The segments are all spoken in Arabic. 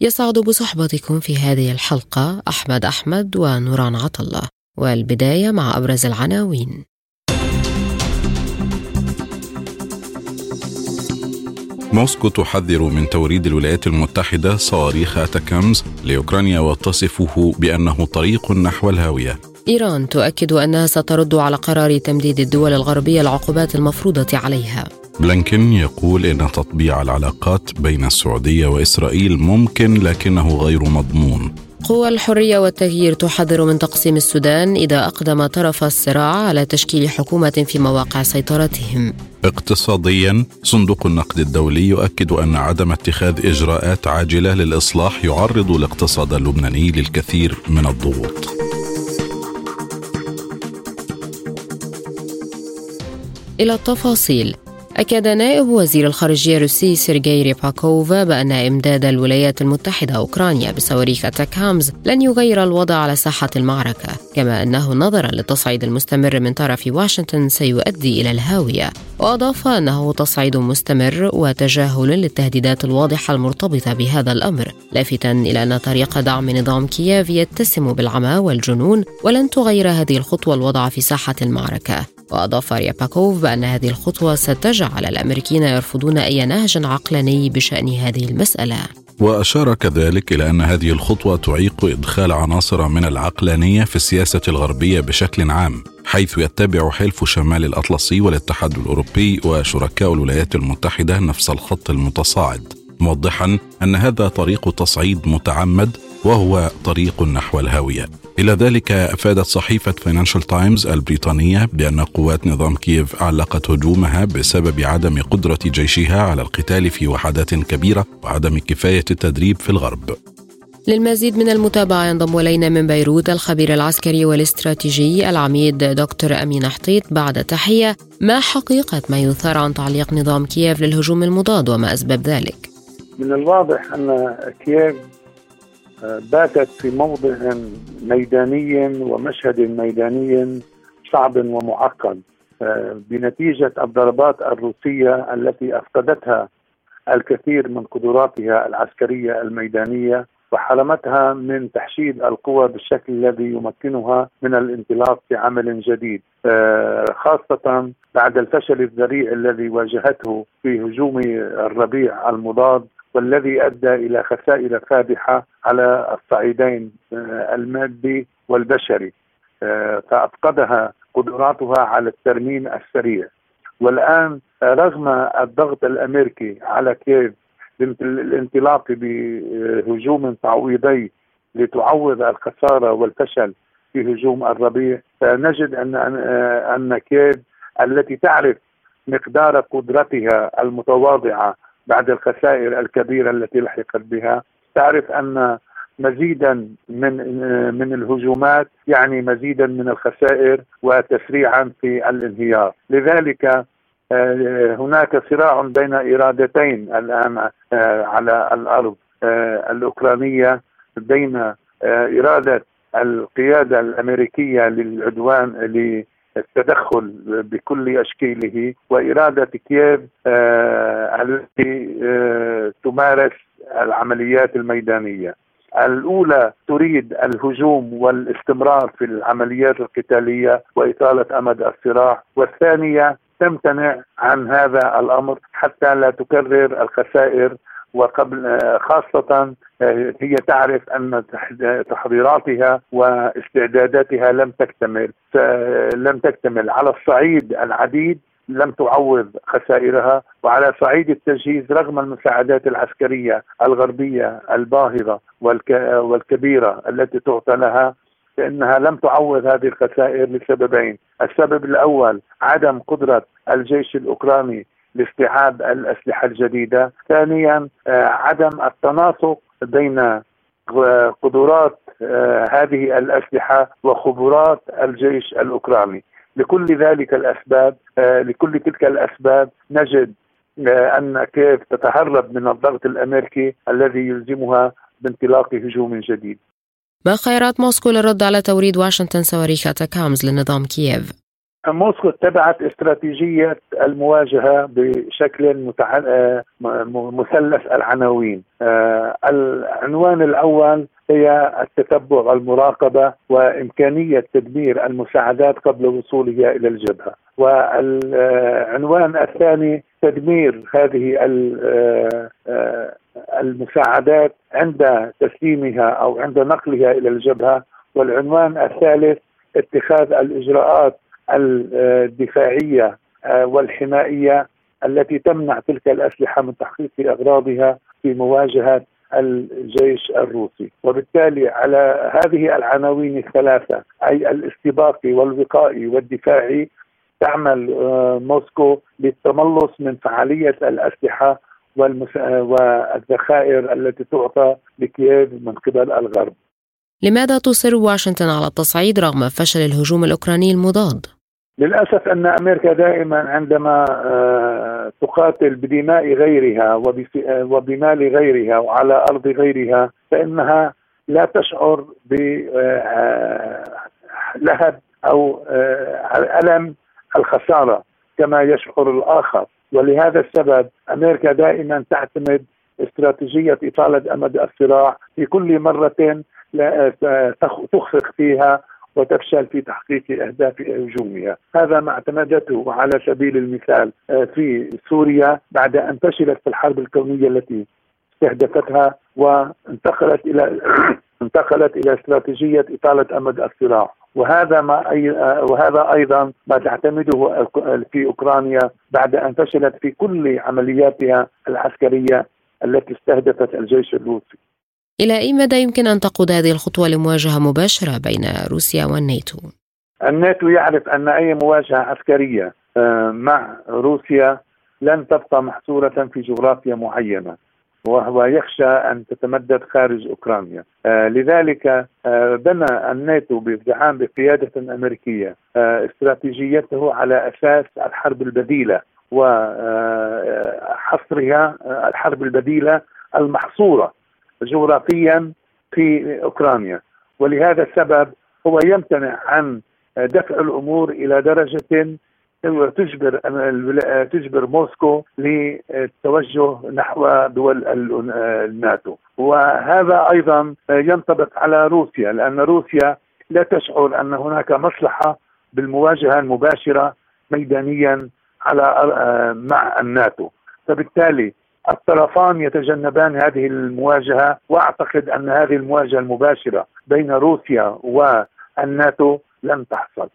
يسعد بصحبتكم في هذه الحلقة أحمد أحمد ونوران عطلة والبداية مع أبرز العناوين. موسكو تحذر من توريد الولايات المتحدة صواريخ أتاكامز لأوكرانيا وتصفه بأنه طريق نحو الهاوية. إيران تؤكد أنها سترد على قرار تمديد الدول الغربية العقوبات المفروضة عليها. بلينكن يقول إن تطبيع العلاقات بين السعودية وإسرائيل ممكن لكنه غير مضمون. قوى الحرية والتغيير تحذر من تقسيم السودان إذا أقدم طرف الصراع على تشكيل حكومة في مواقع سيطرتهم. اقتصاديا صندوق النقد الدولي يؤكد أن عدم اتخاذ إجراءات عاجلة للإصلاح يعرض الاقتصاد اللبناني للكثير من الضغوط. إلى التفاصيل. أكد نائب وزير الخارجية الروسي سيرجي ريباكوفا بأن إمداد الولايات المتحدة أوكرانيا بصواريخ هامز لن يغير الوضع على ساحة المعركة كما أنه نظرا للتصعيد المستمر من طرف واشنطن سيؤدي إلى الهاوية. وأضاف أنه تصعيد مستمر وتجاهل للتهديدات الواضحة المرتبطة بهذا الأمر لافتا إلى أن طريق دعم نظام كييف يتسم بالعمى والجنون ولن تغير هذه الخطوة الوضع في ساحة المعركة. وأضاف رياباكوف بأن هذه الخطوة ستجعل الأمريكيين يرفضون أي نهج عقلاني بشأن هذه المسألة. وأشار كذلك إلى أن هذه الخطوة تعيق إدخال عناصر من العقلانية في السياسة الغربية بشكل عام حيث يتبع حلف شمال الأطلسي والاتحاد الأوروبي وشركاء الولايات المتحدة نفس الخط المتصاعد موضحا أن هذا طريق تصعيد متعمد وهو طريق نحو الهاوية. إلى ذلك أفادت صحيفة فاينانشال تايمز البريطانية بأن قوات نظام كييف علقت هجومها بسبب عدم قدرة جيشها على القتال في وحدات كبيرة وعدم كفاية التدريب في الغرب. للمزيد من المتابعة ينضم إلينا من بيروت الخبير العسكري والاستراتيجي العميد دكتور أمين حطيط بعد تحية ما حقيقة ما يثار عن تعليق نظام كييف للهجوم المضاد وما أسباب ذلك؟ من الواضح أن كييف باتت في موضع ميداني ومشهد ميداني صعب ومعقد. بنتيجة الضربات الروسية التي أفقدتها الكثير من قدراتها العسكرية الميدانية وحرمتها من تحشيد القوى بالشكل الذي يمكنها من الانطلاق في عمل جديد. خاصة بعد الفشل الذريع الذي واجهته في هجوم الربيع المضاد والذي أدى إلى خسائر فادحة على الصعيدين آه، المادي والبشري. آه، فأفقدها قدراتها على الترميم السريع. والآن رغم الضغط الأمريكي على كييف للانطلاق بهجوم تعويضي لتعوض الخسارة والفشل في هجوم الربيع فنجد ان أن كييف التي تعرف مقدار قدرتها المتواضعة بعد الخسائر الكبيرة التي لحقت بها. تعرف أن مزيدا من من الهجومات يعني مزيدا من الخسائر وتسريعا في الانهيار. لذلك آه، هناك صراع بين إرادتين الآن آه، على الأرض آه، الأوكرانية بين إرادة القيادة الأمريكية للعدوان التدخل بكل أشكاله وإرادة كييف آه، التي آه، تمارس العمليات الميدانية. الأولى تريد الهجوم والاستمرار في العمليات القتالية وإطالة أمد الصراع، والثانية تمتنع عن هذا الأمر حتى لا تكرر الخسائر وقبل خاصة آه، هي تعرف أن تحضيراتها واستعداداتها لم تكتمل لم تكتمل. على الصعيد العديد لم تعوض خسائرها وعلى صعيد التجهيز رغم المساعدات العسكرية الغربية الباهظة والكبيرة التي تعطى لها فإنها لم تعوض هذه الخسائر لسببين. السبب الأول عدم قدرة الجيش الأوكراني لاستيعاب الأسلحة الجديدة ثانيا آه، عدم التناسق بين قدرات هذه الأسلحة وخبرات الجيش الأوكراني لكل ذلك الأسباب لكل تلك الأسباب نجد أن كيف تتهرب من الضغط الأمريكي الذي يلزمها بانطلاق هجوم جديد. ما خيارات موسكو للرد على توريد واشنطن صواريخ اتاكامز لنظام كييف؟ موسكو اتبعت استراتيجية المواجهة بشكل مثلث العناوين. آه، العنوان الأول هي التتبع والمراقبة وإمكانية تدمير المساعدات قبل وصولها إلى الجبهة. والعنوان الثاني تدمير هذه آه، آه، المساعدات عند تسليمها أو عند نقلها إلى الجبهة. والعنوان الثالث اتخاذ الإجراءات الدفاعية آه، والحمائية التي تمنع تلك الأسلحة من تحقيق أغراضها في مواجهة الجيش الروسي وبالتالي على هذه العناوين الثلاثة أي الاستباقي والوقائي والدفاعي تعمل آه، موسكو للتملص من فعالية الأسلحة والذخائر التي تعطى لكييف من قبل الغرب. لماذا تصر واشنطن على التصعيد رغم فشل الهجوم الأوكراني المضاد؟ للأسف أن أمريكا دائما عندما آه، تقاتل بدماء غيرها وبمال غيرها وعلى أرض غيرها فإنها لا تشعر بلهب آه، أو آه، ألم الخسارة كما يشعر الآخر. ولهذا السبب أمريكا دائما تعتمد استراتيجية إطالة أمد الصراع في كل مرة تخفق فيها وتفشل في تحقيق أهداف هجومها، هذا ما اعتمدته على سبيل المثال آه، في سوريا بعد أن فشلت في الحرب الكونية التي استهدفتها وانتقلت إلى انتقلت إلى استراتيجية إطالة أمد الصراع وهذا ما أي آه، وهذا أيضا ما تعتمده في أوكرانيا بعد أن فشلت في كل عملياتها العسكرية التي استهدفت الجيش الروسي. إلى أي مدى يمكن أن تقود هذه الخطوة لمواجهة مباشرة بين روسيا والناتو؟ الناتو يعرف أن أي مواجهة عسكرية آه، مع روسيا لن تبقى محصورة في جغرافيا معينة وهو يخشى أن تتمدد خارج أوكرانيا آه، لذلك آه، بنى الناتو بازدحام بقيادة أمريكية استراتيجيته على أساس الحرب البديلة وحصرها الحرب البديلة المحصورة جغرافيا في أوكرانيا. ولهذا السبب هو يمتنع عن دفع الأمور إلى درجة تجبر تجبر موسكو للتوجه نحو دول الناتو. وهذا أيضا ينطبق على روسيا لأن روسيا لا تشعر أن هناك مصلحة بالمواجهة المباشرة ميدانيا على مع الناتو. فبالتالي الطرفان يتجنبان هذه المواجهة وأعتقد أن هذه المواجهة المباشرة بين روسيا والناتو لن تحصل.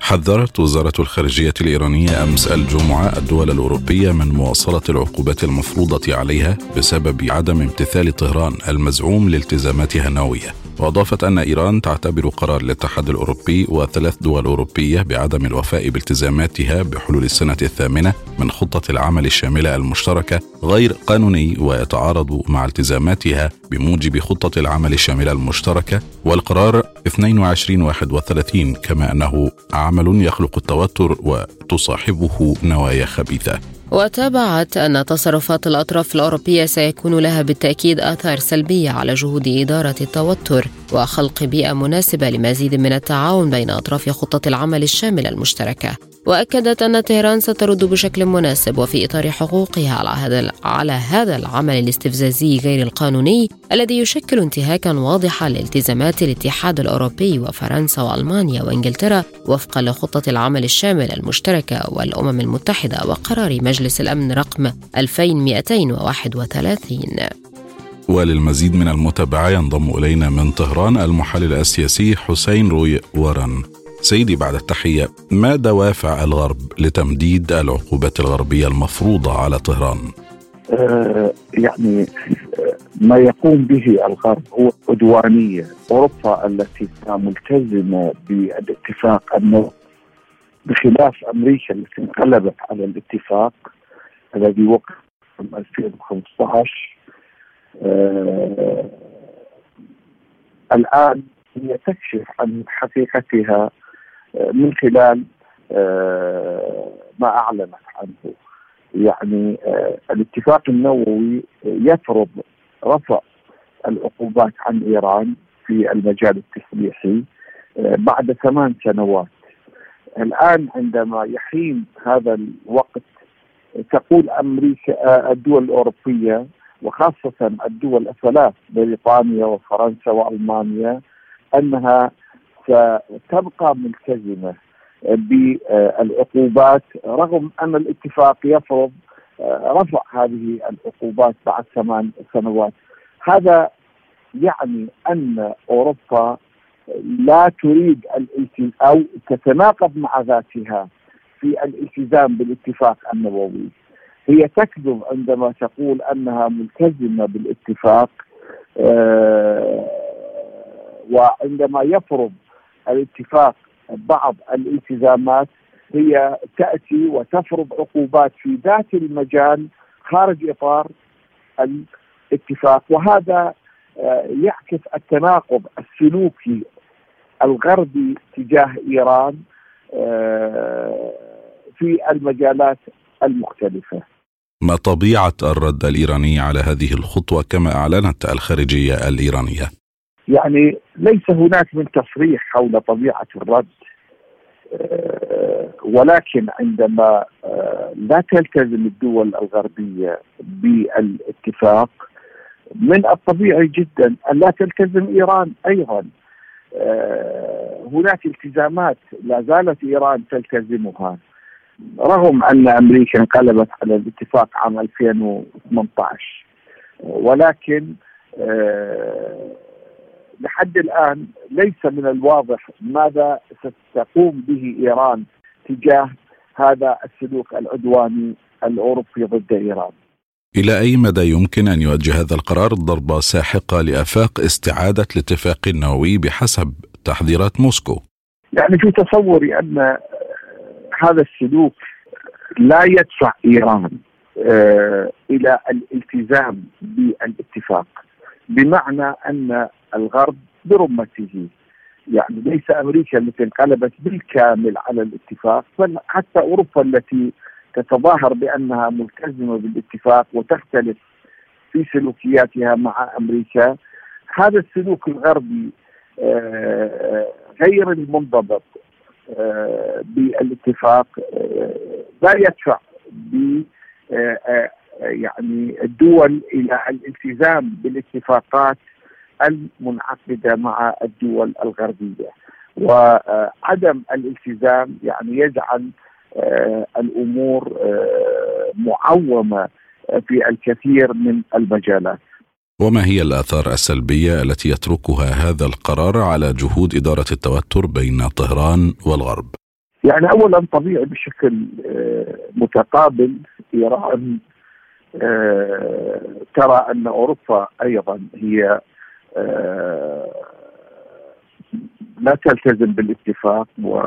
حذرت وزارة الخارجية الإيرانية أمس الجمعة الدول الأوروبية من مواصلة العقوبات المفروضة عليها بسبب عدم امتثال طهران المزعوم لالتزاماتها النووية. وأضافت أن إيران تعتبر قرار الاتحاد الأوروبي وثلاث دول أوروبية بعدم الوفاء بالتزاماتها بحلول السنة الثامنة من خطة العمل الشاملة المشتركة غير قانوني ويتعارض مع التزاماتها بموجب خطة العمل الشاملة المشتركة والقرار 2231 كما أنه عمل يخلق التوتر وتصاحبه نوايا خبيثة. وتابعت أن تصرفات الأطراف الأوروبية سيكون لها بالتأكيد آثار سلبية على جهود إدارة التوتر وخلق بيئة مناسبة لمزيد من التعاون بين أطراف خطة العمل الشاملة المشتركة. وأكدت أن طهران سترد بشكل مناسب وفي إطار حقوقها على هذا على هذا العمل الاستفزازي غير القانوني الذي يشكل انتهاكا واضحا لالتزامات الاتحاد الأوروبي وفرنسا وألمانيا وإنجلترا وفقا لخطة العمل الشامله المشتركة والأمم المتحدة وقرار مجلس الأمن رقم 2231 وللمزيد من المتابعة ينضم إلينا من طهران المحلل السياسي حسين روي ورن. سيدي بعد التحية ما دوافع الغرب لتمديد العقوبات الغربية المفروضة على طهران؟ آه يعني آه ما يقوم به الغرب هو عدوانية أوروبا التي ملتزمة بالاتفاق النووي بخلاف أمريكا التي انقلبت على الاتفاق الذي وقع عام 2015 آه الآن هي تكشف عن حقيقتها من خلال آه ما أعلنت عنه. يعني آه الاتفاق النووي يفرض رفع العقوبات عن إيران في المجال التسليحي آه، بعد ثمان سنوات. الآن عندما يحين هذا الوقت تقول أمريكا آه، الدول الأوروبية وخاصة الدول الثلاث بريطانيا وفرنسا وألمانيا أنها ستبقى ملتزمة بالعقوبات رغم أن الاتفاق يفرض آه، رفع هذه العقوبات بعد ثمان سنوات. هذا يعني أن أوروبا لا تريد أو تتناقض مع ذاتها في الالتزام بالاتفاق النووي. هي تكذب عندما تقول أنها ملتزمة بالاتفاق آه وعندما يفرض الاتفاق بعض الالتزامات هي تأتي وتفرض عقوبات في ذات المجال خارج إطار الاتفاق وهذا آه، يعكس التناقض السلوكي الغربي تجاه إيران آه، في المجالات المختلفة. ما طبيعة الرد الإيراني على هذه الخطوة كما أعلنت الخارجية الإيرانية؟ يعني ليس هناك من تصريح حول طبيعة الرد آه، ولكن عندما لا تلتزم الدول الغربية بالاتفاق من الطبيعي جدا أن لا تلتزم إيران أيضا. آه، هناك التزامات لا زالت إيران تلتزمها. رغم أن أمريكا انقلبت على الاتفاق عام 2018 ولكن آه، لحد الآن ليس من الواضح ماذا ستقوم به إيران تجاه هذا السلوك العدواني الأوروبي ضد إيران. إلى أي مدى يمكن أن يوجه هذا القرار ضربة ساحقة لآفاق استعادة الاتفاق النووي بحسب تحذيرات موسكو؟ يعني في تصوري أن هذا السلوك لا يدفع إيران آه، إلى الالتزام بالاتفاق بمعنى أن الغرب برمته. يعني ليس أمريكا التي انقلبت بالكامل على الاتفاق بل حتى أوروبا التي تتظاهر بأنها ملتزمة بالاتفاق وتختلف في سلوكياتها مع أمريكا. هذا السلوك الغربي آه، غير المنضبط آه، بالاتفاق آه، لا يدفع ب يعني الدول إلى الالتزام بالاتفاقات المنعقدة مع الدول الغربية وعدم الالتزام يعني يجعل آه، الأمور آه، معومة في الكثير من المجالات. وما هي الآثار السلبية التي يتركها هذا القرار على جهود إدارة التوتر بين طهران والغرب؟ يعني اولا طبيعي بشكل آه، متقابل إيران ترى أن أوروبا أيضا هي لا تلتزم بالاتفاق و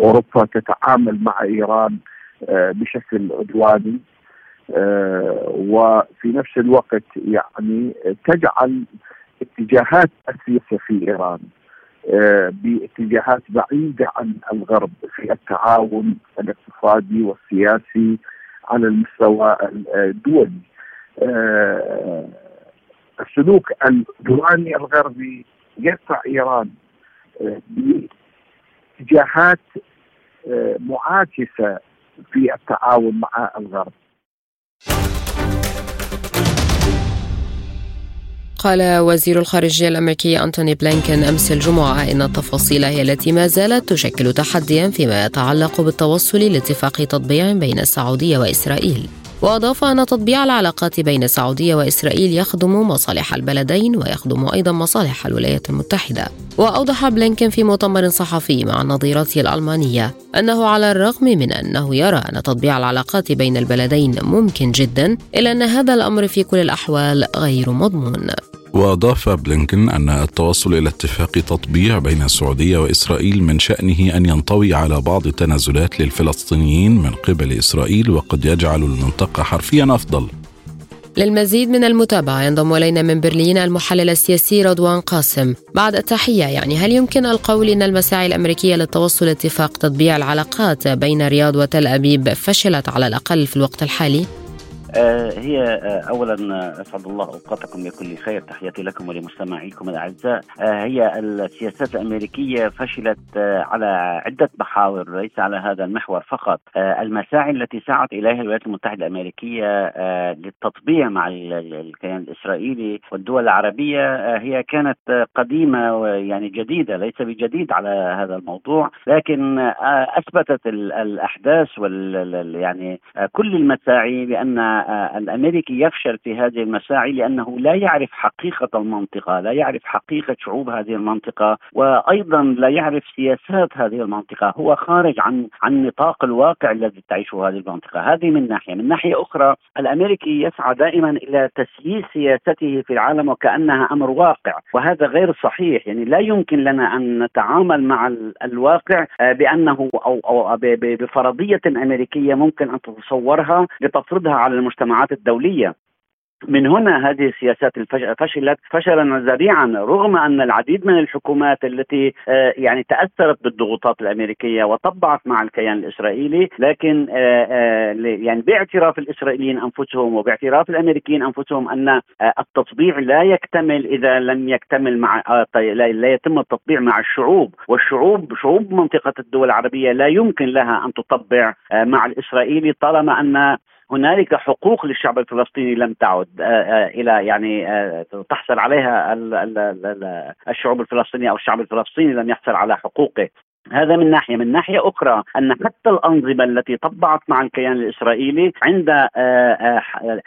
اوروبا تتعامل مع إيران آه، بشكل عدواني آه، وفي نفس الوقت يعني تجعل اتجاهات السياسة في إيران آه، باتجاهات بعيدة عن الغرب في التعاون الاقتصادي والسياسي على المستوى الدولي. السلوك العدواني الغربي يدفع إيران اتجاهات آه، معاكسة في التعاون مع الغرب. قال وزير الخارجية الأمريكي أنتوني بلينكن أمس الجمعة إن التفاصيل هي التي ما زالت تشكل تحديا فيما يتعلق بالتوصل لاتفاق تطبيع بين السعودية وإسرائيل. وأضاف أن تطبيع العلاقات بين السعودية وإسرائيل يخدم مصالح البلدين ويخدم أيضا مصالح الولايات المتحدة. وأوضح بلينكن في مؤتمر صحفي مع نظيرته الألمانية أنه على الرغم من أنه يرى أن تطبيع العلاقات بين البلدين ممكن جدا إلا أن هذا الأمر في كل الأحوال غير مضمون. وأضاف بلينكن أن التوصل إلى اتفاق تطبيع بين السعودية وإسرائيل من شأنه أن ينطوي على بعض التنازلات للفلسطينيين من قبل إسرائيل وقد يجعل المنطقة حرفيا أفضل للمزيد من المتابعة ينضم إلينا من برلين المحلل السياسي رضوان قاسم بعد التحية يعني هل يمكن القول أن المساعي الأمريكية للتوصل اتفاق تطبيع العلاقات بين الرياض وتل أبيب فشلت على الأقل في الوقت الحالي؟ آه، هي آه، اولا آه، أسعد الله أوقاتكم بكل خير. تحياتي لكم ولمستمعيكم الأعزاء. هي السياسات الأمريكية فشلت على عدة محاور ليس على هذا المحور فقط. المساعي التي سعت إليها الولايات المتحدة الأمريكية للتطبيع مع الكيان الإسرائيلي والدول العربية هي كانت قديمة ويعني جديدة ليس بجديد على هذا الموضوع. لكن أثبتت الأحداث وال يعني كل المساعي بأن الأمريكي يفشل في هذه المساعي لأنه لا يعرف حقيقة المنطقة، لا يعرف حقيقة شعوب هذه المنطقة، وأيضا لا يعرف سياسات هذه المنطقة، هو خارج عن عن نطاق الواقع الذي تعيشه هذه المنطقة، هذه من ناحية، من ناحية أخرى الأمريكي يسعى دائما إلى تسييس سياسته في العالم وكأنها أمر واقع، وهذا غير صحيح، يعني لا يمكن لنا أن نتعامل مع الواقع بأنه أو أو بفرضية أمريكية ممكن أن تتصورها لتفرضها على المجتمعات الدولية. من هنا هذه السياسات فشلت فشلا ذريعا رغم أن العديد من الحكومات التي آه، يعني تأثرت بالضغوطات الأمريكية وطبعت مع الكيان الإسرائيلي لكن آه، آه، يعني باعتراف الإسرائيليين أنفسهم وباعتراف الأمريكيين أنفسهم أن التطبيع لا يكتمل إذا لم يكتمل مع لا يتم التطبيع مع الشعوب. والشعوب شعوب منطقة الدول العربية لا يمكن لها أن تطبع مع الإسرائيلي طالما أن هنالك حقوق للشعب الفلسطيني لم تعد آه، آه، إلى يعني آه، تحصل عليها الشعوب الفلسطينية أو الشعب الفلسطيني لم يحصل على حقوقه. هذا من ناحية، من ناحية أخرى أن حتى الأنظمة التي طبعت مع الكيان الإسرائيلي عند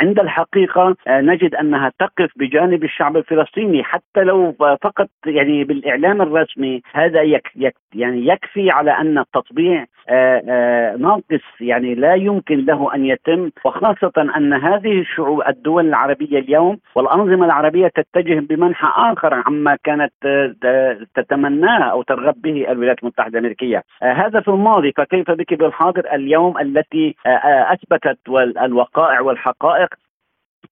عند الحقيقة نجد أنها تقف بجانب الشعب الفلسطيني حتى لو فقط يعني بالإعلام الرسمي. هذا يك يك يعني يكفي على أن التطبيع آه، آه، ناقص يعني لا يمكن له أن يتم. وخاصة أن هذه الشعوب الدول العربية اليوم والأنظمة العربية تتجه بمنحى آخر عما كانت آه، تتمناه أو ترغب به الولايات المتحدة. الأمريكية. هذا في الماضي فكيف بك بالحاضر اليوم التي أثبتت الوقائع والحقائق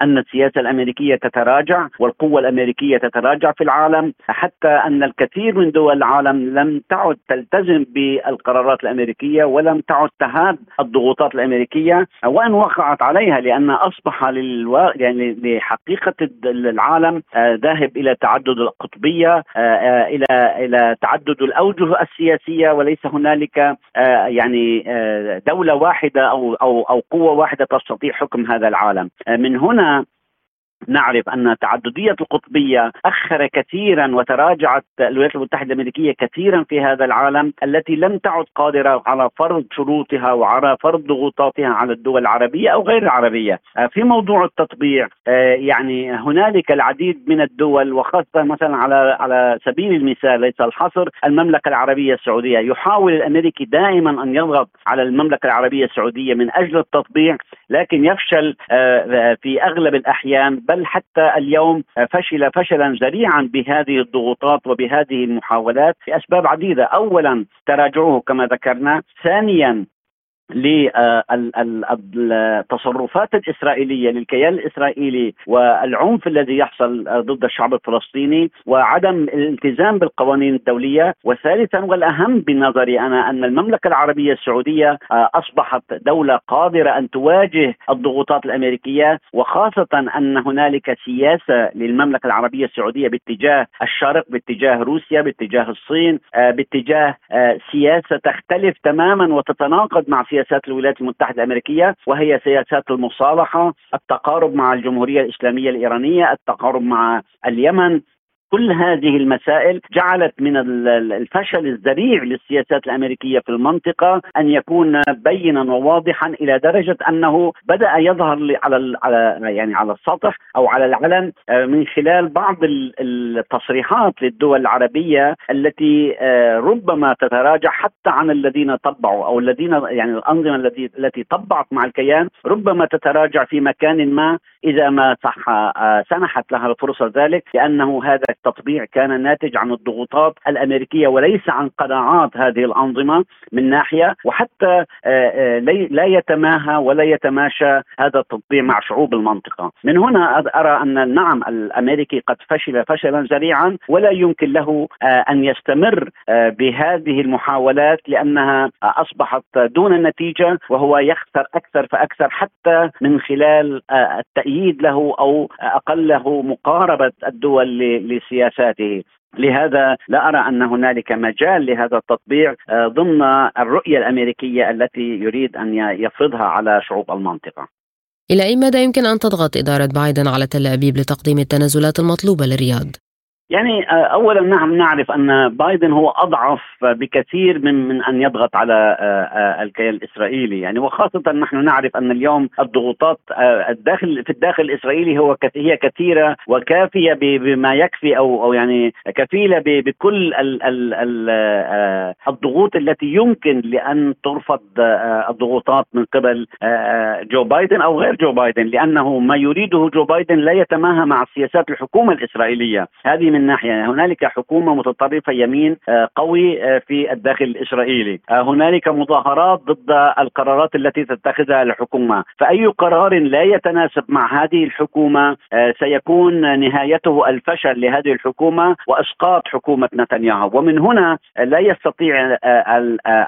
أن السياسة الأمريكية تتراجع والقوة الأمريكية تتراجع في العالم حتى أن الكثير من دول العالم لم تعد تلتزم بالقرارات الأمريكية ولم تعد تهاب الضغوطات الأمريكية وأن وقعت عليها لأن أصبح للو... يعني لحقيقة العالم آه، ذاهب إلى تعدد القطبية آه، آه، إلى إلى تعدد الأوجه السياسية وليس هنالك يعني دولة واحدة أو أو أو قوة واحدة تستطيع حكم هذا العالم. من هنا Arizona. نعرف أن تعددية القطبية أخر كثيرا وتراجعت الولايات المتحدة الأمريكية كثيرا في هذا العالم التي لم تعد قادرة على فرض شروطها وعلى فرض ضغوطاتها على الدول العربية أو غير العربية. آه، في موضوع التطبيع آه، يعني هنالك العديد من الدول وخاصة مثلا على على سبيل المثال ليس الحصر المملكة العربية السعودية يحاول الأمريكي دائما أن يضغط على المملكة العربية السعودية من أجل التطبيع لكن يفشل آه، في أغلب الأحيان بل حتى اليوم فشل فشلا ذريعا بهذه الضغوطات وبهذه المحاولات لأسباب عديدة، اولا تراجعه كما ذكرنا، ثانيا للتصرفات الإسرائيلية للكيان الإسرائيلي والعنف الذي يحصل ضد الشعب الفلسطيني وعدم الالتزام بالقوانين الدولية. وثالثا والأهم بنظري أنا أن المملكة العربية السعودية أصبحت دولة قادرة أن تواجه الضغوطات الأمريكية وخاصة أن هنالك سياسة للمملكة العربية السعودية باتجاه الشرق باتجاه روسيا باتجاه الصين باتجاه سياسة تختلف تماما وتتناقض مع سياسة سياسات الولايات المتحدة الأمريكية وهي سياسات المصالحة التقارب مع الجمهورية الإسلامية الإيرانية التقارب مع اليمن كل هذه المسائل جعلت من الفشل الذريع للسياسات الأمريكية في المنطقة أن يكون بينا وواضحا إلى درجة أنه بدأ يظهر على على يعني على السطح أو على العلن آه، من خلال بعض التصريحات للدول العربية التي آه، ربما تتراجع حتى عن الذين طبعوا أو الذين يعني الأنظمة التي التي طبعت مع الكيان ربما تتراجع في مكان ما إذا ما صح سنحت لها الفرصة ذلك لأنه هذا التطبيع كان ناتج عن الضغوطات الأمريكية وليس عن قناعات هذه الأنظمة من ناحية وحتى لا يتماهى ولا يتماشى هذا التطبيع مع شعوب المنطقة. من هنا أرى أن نعم الأمريكي قد فشل فشلا ذريعا ولا يمكن له أن يستمر بهذه المحاولات لأنها أصبحت دون نتيجة وهو يخسر أكثر فأكثر حتى من خلال التأييد له أو اقله مقاربة الدول لسياساته لهذا لا أرى أن هنالك مجال لهذا التطبيع ضمن الرؤية الأمريكية التي يريد أن يفرضها على شعوب المنطقة. إلى أي مدى يمكن أن تضغط إدارة بايدن على تل أبيب لتقديم التنازلات المطلوبة للرياض؟ يعني آه، اولا نعم نعرف أن بايدن هو أضعف بكثير من من أن يضغط على آه، آه، الكيان الإسرائيلي. يعني وخاصة نحن نعرف أن اليوم الضغوطات الداخل في الداخل الإسرائيلي هو هي كثيرة وكافية بما يكفي أو أو يعني كفيلة بكل ال ال ال الضغوط التي يمكن لأن ترفض الضغوطات من قبل جو بايدن أو غير جو بايدن لأنه ما يريده جو بايدن لا يتماهى مع سياسات الحكومة الإسرائيلية. هذه من من ناحية هنالك حكومة متطرفة يمين آه، قوي آه، في الداخل الإسرائيلي. آه، هنالك مظاهرات ضد القرارات التي تتخذها الحكومة. فأي قرار لا يتناسب مع هذه الحكومة سيكون نهايته الفشل لهذه الحكومة وأسقاط حكومة نتنياهو. ومن هنا لا يستطيع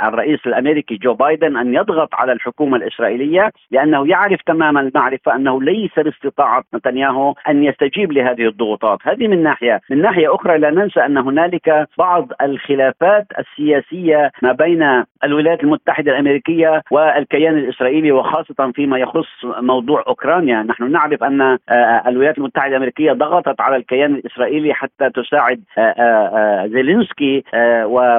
الرئيس الأمريكي جو بايدن أن يضغط على الحكومة الإسرائيلية لأنه يعرف تماما المعرفة أنه ليس باستطاعة نتنياهو أن يستجيب لهذه الضغوطات. هذه من ناحية. من ناحية أخرى لا ننسى أن هنالك بعض الخلافات السياسية ما بين الولايات المتحدة الأمريكية والكيان الإسرائيلي وخاصة فيما يخص موضوع أوكرانيا، نحن نعرف أن آه، الولايات المتحدة الأمريكية ضغطت على الكيان الإسرائيلي حتى تساعد آه، آه، زيلينسكي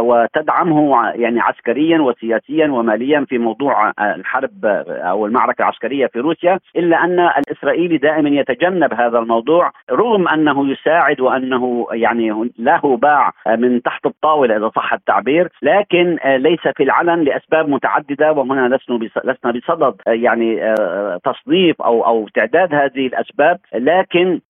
وتدعمه يعني عسكريا وسياسيا وماليا في موضوع الحرب أو المعركة العسكرية في روسيا، إلا أن الإسرائيلي دائما يتجنب هذا الموضوع رغم أنه يساعد وأنه يعني له باع من تحت الطاولة إذا صح التعبير لكن ليس في العلن لأسباب متعددة وهنا لسنا لسنا بصدد يعني آه، تصنيف أو أو تعداد هذه الأسباب لكن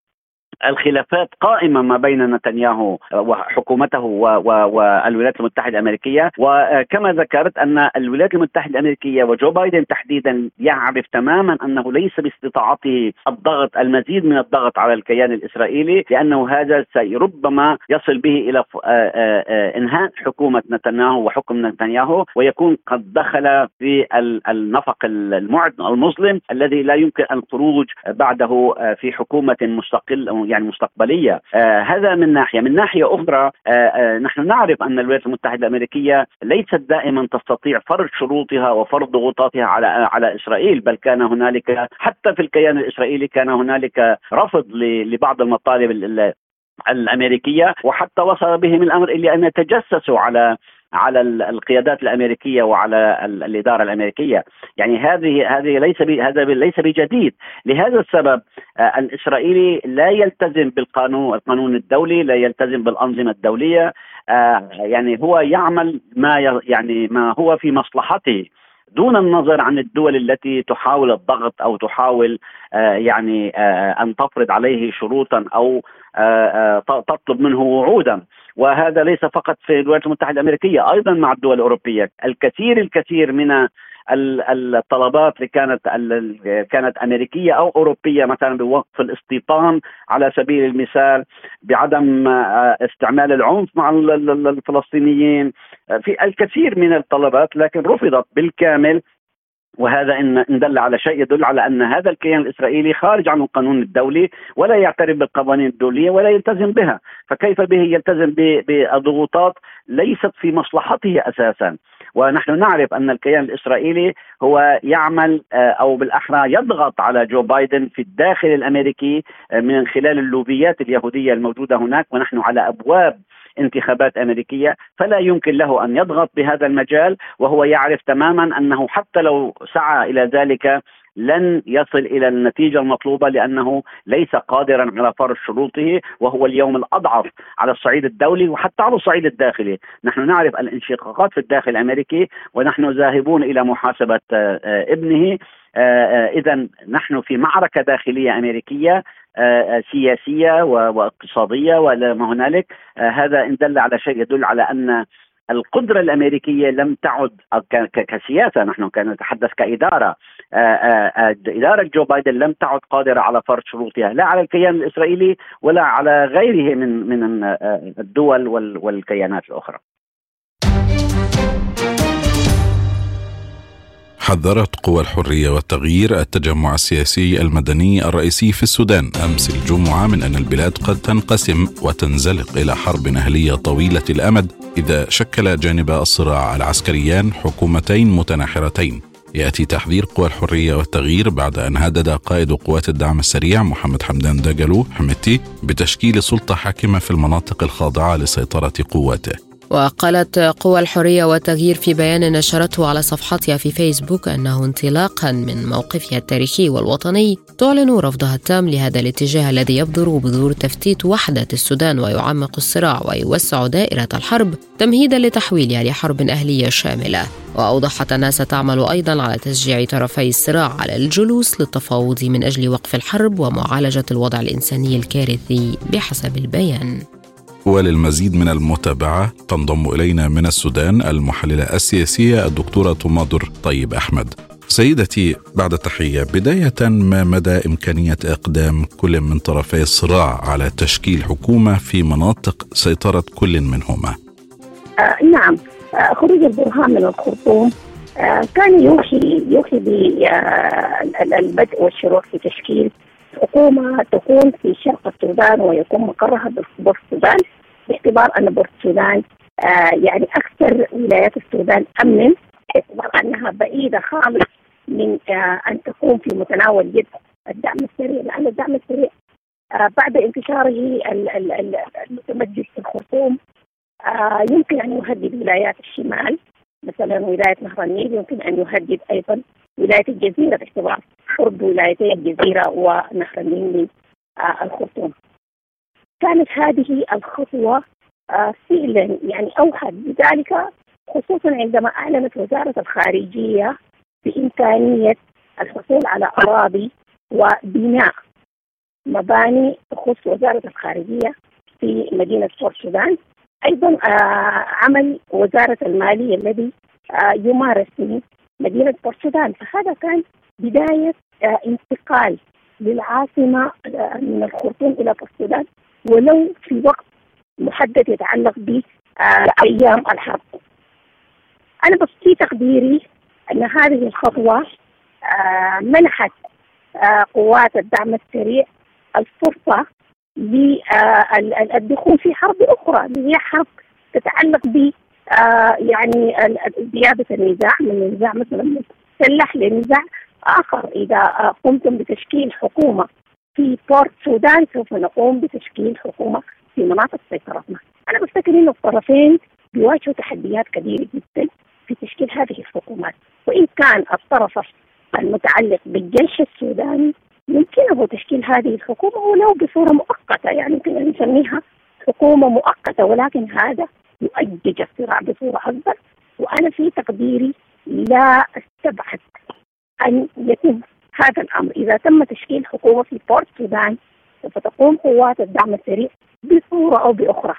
الخلافات قائمة ما بين نتنياهو وحكومته والولايات المتحدة الأمريكية. وكما ذكرت أن الولايات المتحدة الأمريكية وجو بايدن تحديدا يعرف تماما أنه ليس باستطاعته الضغط المزيد من الضغط على الكيان الإسرائيلي لأنه هذا ربما يصل به إلى إنهاء حكومة نتنياهو وحكم نتنياهو ويكون قد دخل في النفق المظلم الذي لا يمكن الخروج بعده في حكومة مستقل يعني مستقبلية. آه هذا من ناحية. من ناحية أخرى آه آه نحن نعرف أن الولايات المتحدة الأمريكية ليست دائما تستطيع فرض شروطها وفرض ضغوطاتها على على إسرائيل بل كان هنالك حتى في الكيان الإسرائيلي كان هنالك رفض لبعض المطالب الأمريكية وحتى وصل بهم الأمر إلى أن يتجسسوا على على القيادات الأمريكية وعلى الإدارة الأمريكية، يعني هذه هذه ليس هذا ليس بجديد، لهذا السبب آه، الإسرائيلي لا يلتزم بالقانون القانون الدولي، لا يلتزم بالأنظمة الدولية، آه، يعني هو يعمل ما يعني ما هو في مصلحته. دون النظر عن الدول التي تحاول الضغط أو تحاول آه، يعني أن تفرض عليه شروطا أو تطلب منه وعودا. وهذا ليس فقط في الولايات المتحدة الأمريكية أيضا مع الدول الأوروبية. الكثير الكثير من الطلبات اللي كانت كانت أمريكية أو أوروبية مثلا بوقف الاستيطان على سبيل المثال بعدم آه، استعمال العنف مع الفلسطينيين. في الكثير من الطلبات لكن رفضت بالكامل وهذا إن دل على شيء يدل على أن هذا الكيان الإسرائيلي خارج عن القانون الدولي ولا يعترف بالقوانين الدولية ولا يلتزم بها، فكيف به يلتزم بالضغوطات ليست في مصلحته أساسا، ونحن نعرف أن الكيان الإسرائيلي هو يعمل آه، أو بالأحرى يضغط على جو بايدن في الداخل الأمريكي آه، من خلال اللوبيات اليهودية الموجودة هناك. ونحن على أبواب انتخابات أمريكية فلا يمكن له أن يضغط بهذا المجال وهو يعرف تماما أنه حتى لو سعى إلى ذلك لن يصل إلى النتيجة المطلوبة لأنه ليس قادرا على فرض شروطه وهو اليوم الأضعف على الصعيد الدولي وحتى على الصعيد الداخلي، نحن نعرف الانشقاقات في الداخل الأمريكي ونحن ذاهبون إلى محاسبة آه، ابنه. اذا نحن في معركة داخلية أمريكية سياسية واقتصادية وما هنالك. هذا إن دل على شيء يدل على أن القدرة الأمريكية لم تعد كسياسة نحن نتحدث كإدارة إدارة جو بايدن لم تعد قادرة على فرض شروطها لا على الكيان الإسرائيلي ولا على غيره من من الدول والكيانات الأخرى. حذرت قوى الحرية والتغيير التجمع السياسي المدني الرئيسي في السودان. أمس الجمعة من أن البلاد قد تنقسم وتنزلق إلى حرب اهليه طويلة الأمد إذا شكل جانب الصراع العسكريان حكومتين متناحرتين. يأتي تحذير قوى الحرية والتغيير بعد أن هدد قائد قوات الدعم السريع محمد حمدان داجلو حمتي بتشكيل سلطة حاكمة في المناطق الخاضعة لسيطرة قواته. وقالت قوى الحرية والتغيير في بيان نشرته على صفحتها في فيسبوك أنه انطلاقا من موقفها التاريخي والوطني تعلن رفضها التام لهذا الاتجاه الذي يبذر بذور تفتيت وحدة السودان ويعمق الصراع ويوسع دائرة الحرب تمهيدا لتحويلها لحرب أهلية شاملة. وأوضحت أنها ستعمل أيضا على تشجيع طرفي الصراع على الجلوس للتفاوض من أجل وقف الحرب ومعالجة الوضع الإنساني الكارثي بحسب البيان. وللمزيد من المتابعة تنضم إلينا من السودان المحللة السياسية الدكتورة تماضر طيب أحمد. سيدتي بعد تحية بداية ما مدى إمكانية إقدام كل من طرفي الصراع على تشكيل حكومة في مناطق سيطرة كل منهما؟ آه نعم. آه خروج البرهان من الخرطوم آه كان يوحي يوحي بالبدء والشروع في تشكيل. حكومة تكون في شرق السودان ويكون مقرها بورت السودان باعتبار أن بورت السودان آه يعني أكثر ولايات السودان أمنا باعتبار أنها بعيدة خالص من آه أن تكون في متناول يد الدعم السريع لأن الدعم السريع آه بعد انتشاره المتمجد في الخرطوم آه يمكن أن يهدد ولايات الشمال مثلا ولاية نهر النيل يمكن أن يهدد أيضا ولاية الجزيرة باعتبار قرب ولايتي الجزيرة ونهر النيل آه الخرطوم. كانت هذه الخطوة آه فعلا يعني أوحد بذلك خصوصا عندما أعلنت وزارة الخارجية بإمكانية الحصول على أراضي وبناء مباني تخص وزارة الخارجية في مدينة بورت السودان. أيضا آه عمل وزارة المالية الذي يمارس في مدينة بورت السودان فهذا كان بداية آه انتقال للعاصمة آه من الخرطوم إلى بورت السودان ولو في وقت محدد يتعلق بأيام آه الحرب. أنا بس في تقديري أن هذه الخطوة منحت قوات الدعم السريع الفرصة للدخول في حرب أخرى. اللي هي حرب تتعلق ب يعني زيادة النزاع من نزاع مثلا مسلح لنزاع آخر. إذا قمتم بتشكيل حكومة في بورت السودان سوف نقوم بتشكيل حكومة في مناطق سيطرتنا. أنا بفتكر إن الطرفين بيواجهوا تحديات كبيرة جدا في تشكيل هذه الحكومات. وإن كان الطرف المتعلق بالجيش السوداني يمكنه تشكيل هذه الحكومة ولو بصورة مؤقتة يعني يمكن أن نسميها حكومة مؤقتة ولكن هذا يؤجج الصراع بصورة أكبر وأنا في تقديري لا أستبعد أن يتم هذا الأمر. إذا تم تشكيل حكومة في بورت السودان سوف تقوم قوات الدعم السريع بصورة أو بأخرى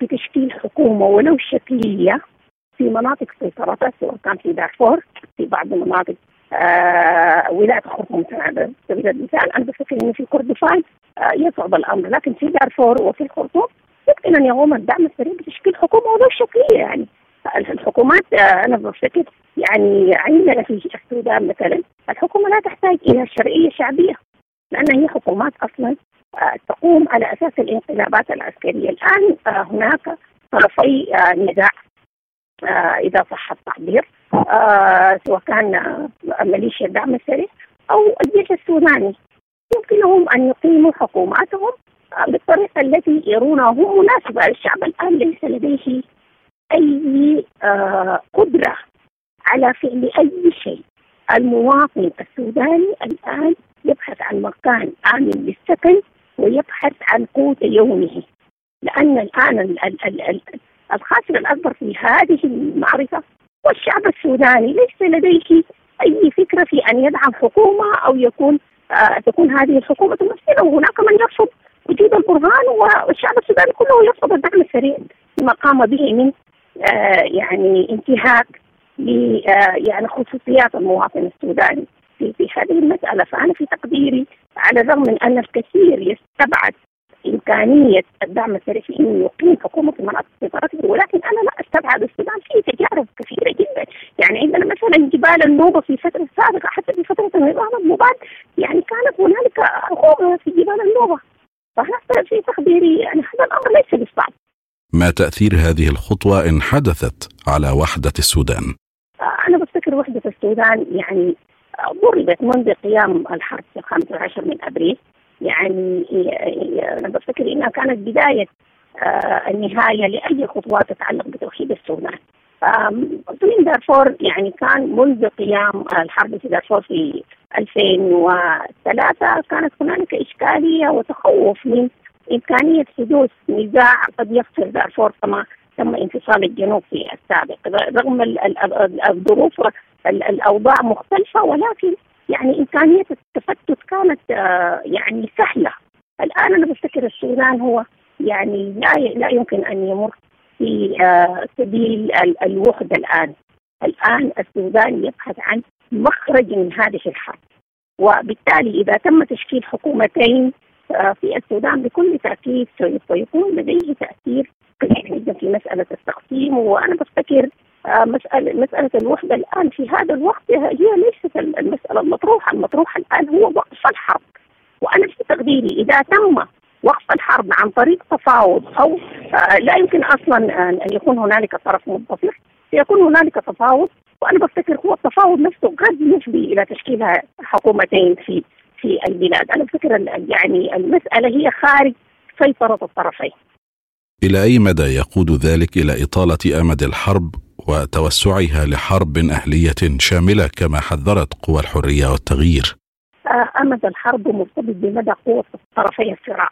بتشكيل حكومة ولو شكلية في مناطق سيطرتها سواء كان في دارفور في بعض المناطق آه ولاية الخرطوم على سبيل المثال أنا بفكر إنه في كردفان آه يصعب الأمر لكن في دارفور وفي الخرطوم يمكن أن يقوم الدعم السريع بتشكيل حكومة ولو شكلية يعني. الحكومات آه أنا بفتكر يعني عندنا في السودان مثلا. الحكومة لا تحتاج إلى شرعية شعبية لأن هي حكومات أصلا آه تقوم على أساس الانقلابات العسكرية. الآن آه هناك طرفي نزاع إذا صح التعبير سواء كان ميليشيا الدعم السريع أو الجيش السوداني. يمكنهم أن يقيموا حكوماتهم بالطريقة التي يرونها مناسبة للشعب الآن ليس لديه أي آه قدرة على فعل أي شيء. المواطن السوداني الآن يبحث عن مكان آمن للسكن ويبحث عن قوت يومه. لأن الآن ال ال ال ال الخاسر الأكبر في هذه المعركة هو الشعب السوداني ليس لديه أي فكرة في أن يدعم حكومة أو يكون آه تكون هذه الحكومة تمثله وهناك من يرفض وجود البرهان والشعب السوداني كله يرفض الدعم السريع لما قام به من آه يعني انتهاك ل آه يعني خصوصيات المواطن السوداني في في هذه المسألة. فأنا في تقديري على الرغم من أن الكثير يستبعد إمكانية الدعم السريع في إنه يقيم حكومة في مناطق سيطرته ولكن أنا لا أستبعد السودان فيه تجارب كثيرة جدا. يعني عندنا مثلا جبال النوبة في فترة سابقة حتى في فترة النظام المباد يعني كانت هنالك حكومه في جبال النوبة. فهذا في تقديري يعني هذا الأمر ليس بالصعب ما تأثير هذه الخطوة إن حدثت على وحدة السودان؟ أنا بفتكر وحدة السودان يعني ضربت منذ قيام الحرب في 15 من أبريل يعني أنا بفتكر إنها كانت بداية آه، النهاية لأي خطوات تتعلق بتوحيد السودان. اقليم دارفور يعني كان منذ قيام الحرب في دارفور في 2003 كانت هنالك إشكالية وتخوف من إمكانية حدوث نزاع قد يفصل دارفور كما تم انفصال الجنوب في السابق. رغم الظروف الأوضاع مختلفة ولكن يعني إمكانية التفتت كانت آه، يعني سهلة. الآن أنا بفتكر السودان هو يعني لا لا يمكن أن يمر في آه، سبيل الوحدة الآن. الآن السودان يبحث عن مخرج من هذه الحرب. وبالتالي إذا تم تشكيل حكومتين آه، في السودان بكل تأكيد سوف يكون لديه تأثير كبير جدا في مسألة التقسيم. وأنا بفتكر آه، مسألة مسألة الوحدة الآن في هذا الوقت هي ليست المسألة المطروحة، المطروحة الآن هو وقف الحرب. وأنا في تقديري إذا تم وقف الحرب عن طريق تفاوض أو آه، لا يمكن أصلا أن يكون هنالك طرف منتصر، سيكون هنالك تفاوض وأنا بفتكر هو التفاوض نفسه قد يفضي إلى تشكيل حكومتين في في البلاد، أنا بفتكر يعني المسألة هي خارج سيطرة الطرفين. إلى أي مدى يقود ذلك إلى إطالة أمد الحرب وتوسعها لحرب أهلية شاملة كما حذرت قوى الحرية والتغيير؟ آه، أمد الحرب مرتبط بمدى قوة طرفي الصراع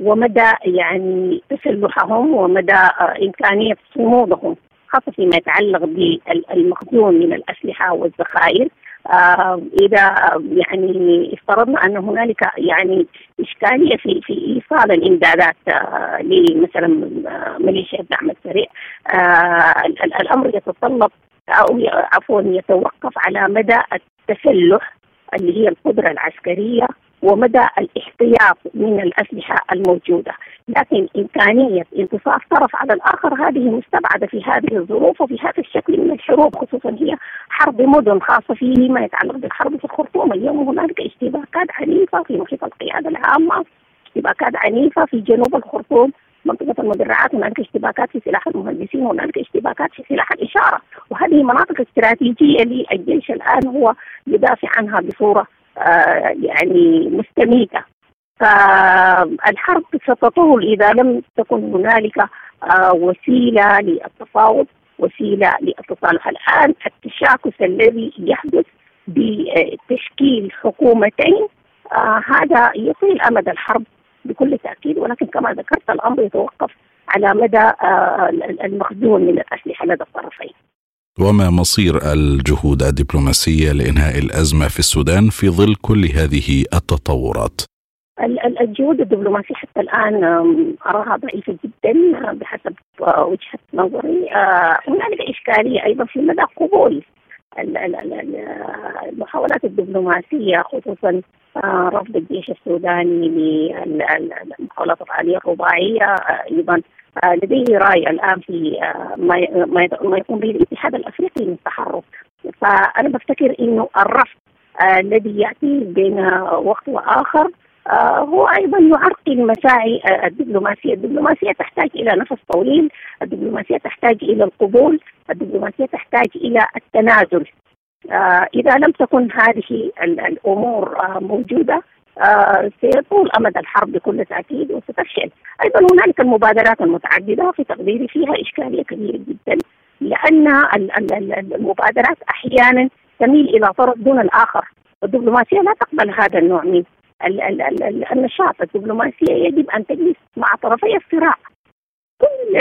ومدى يعني تسلحهم ومدى آه، إمكانية صمودهم خاصة فيما يتعلق بالمخزون من الأسلحة والذخائر آه إذا يعني افترضنا أن هنالك يعني إشكالية في في إيصال الإمدادات آه لمثلا آه، ميليشيا الدعم السريع. آه الأمر يتطلب أو عفوا يتوقف على مدى التسلح اللي هي القدرة العسكرية ومدى الاحتياط من الأسلحة الموجودة، لكن إمكانية انتصار طرف على الآخر هذه مستبعدة في هذه الظروف وفي هذا الشكل من الحروب خصوصا هي حرب مدن خاصة فيما يتعلق بالحرب في الخرطوم، اليوم هنالك اشتباكات عنيفة في محيط القيادة العامة، اشتباكات عنيفة في جنوب الخرطوم، منطقة المدرعات. هنالك اشتباكات في سلاح المهندسين هنالك اشتباكات في سلاح الإشارة. وهذه مناطق استراتيجية للجيش الآن هو يدافع عنها بصورة آه، يعني مستميتة. فالحرب ستطول إذا لم تكن هنالك آه، وسيلة للتفاوض وسيلة للتصالح الآن التشاكس الذي يحدث بتشكيل حكومتين آه هذا يطيل أمد الحرب بكل تأكيد. ولكن كما ذكرت الأمر يتوقف على مدى آه المخزون من الأسلحة لدى الطرفين. وما مصير الجهود الدبلوماسية لإنهاء الأزمة في السودان في ظل كل هذه التطورات؟ الجهود الدبلوماسية حتى الآن أراها ضعيفة جدا بحسب وجهة نظري آه، هنالك إشكالية أيضا في مدى قبول المحاولات الدبلوماسية خصوصا آه، رفض الجيش السوداني للمحاولات العاليه الرباعية. آه، أيضا آه، لديه رأي الآن في ما يقوم به الاتحاد الأفريقي من التحرك. فأنا بفتكر إنه الرفض الذي يأتي بين وقت وآخر هو أيضا يعرقل مساعي الدبلوماسية، الدبلوماسية تحتاج إلى نفس طويل، الدبلوماسية تحتاج إلى القبول، الدبلوماسية تحتاج إلى التنازل. إذا لم تكن هذه الأمور موجودة آه سيطول أمد الحرب بكل تأكيد وستفشل. أيضا هنالك المبادرات المتعددة في تقديري فيها إشكالية كبيرة جدا لأن المبادرات أحيانا تميل إلى طرف دون الآخر، والدبلوماسية لا تقبل هذا النوع من النشاط، الدبلوماسية يجب أن تجلس مع طرفي الصراع. كل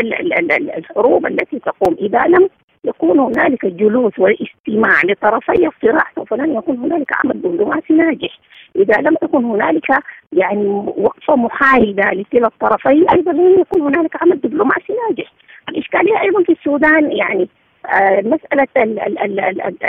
الحروب التي تقوم إذا لم يكون هنالك جلوس واستماع لطرفي الصراع سوف لن يكون هنالك عمل دبلوماسي ناجح إذا لم تكن هنالك يعني وقفة محايدة لكلا الطرفين أيضا لن يكون هنالك عمل دبلوماسي ناجح الإشكالية أيضا في السودان يعني آه مسألة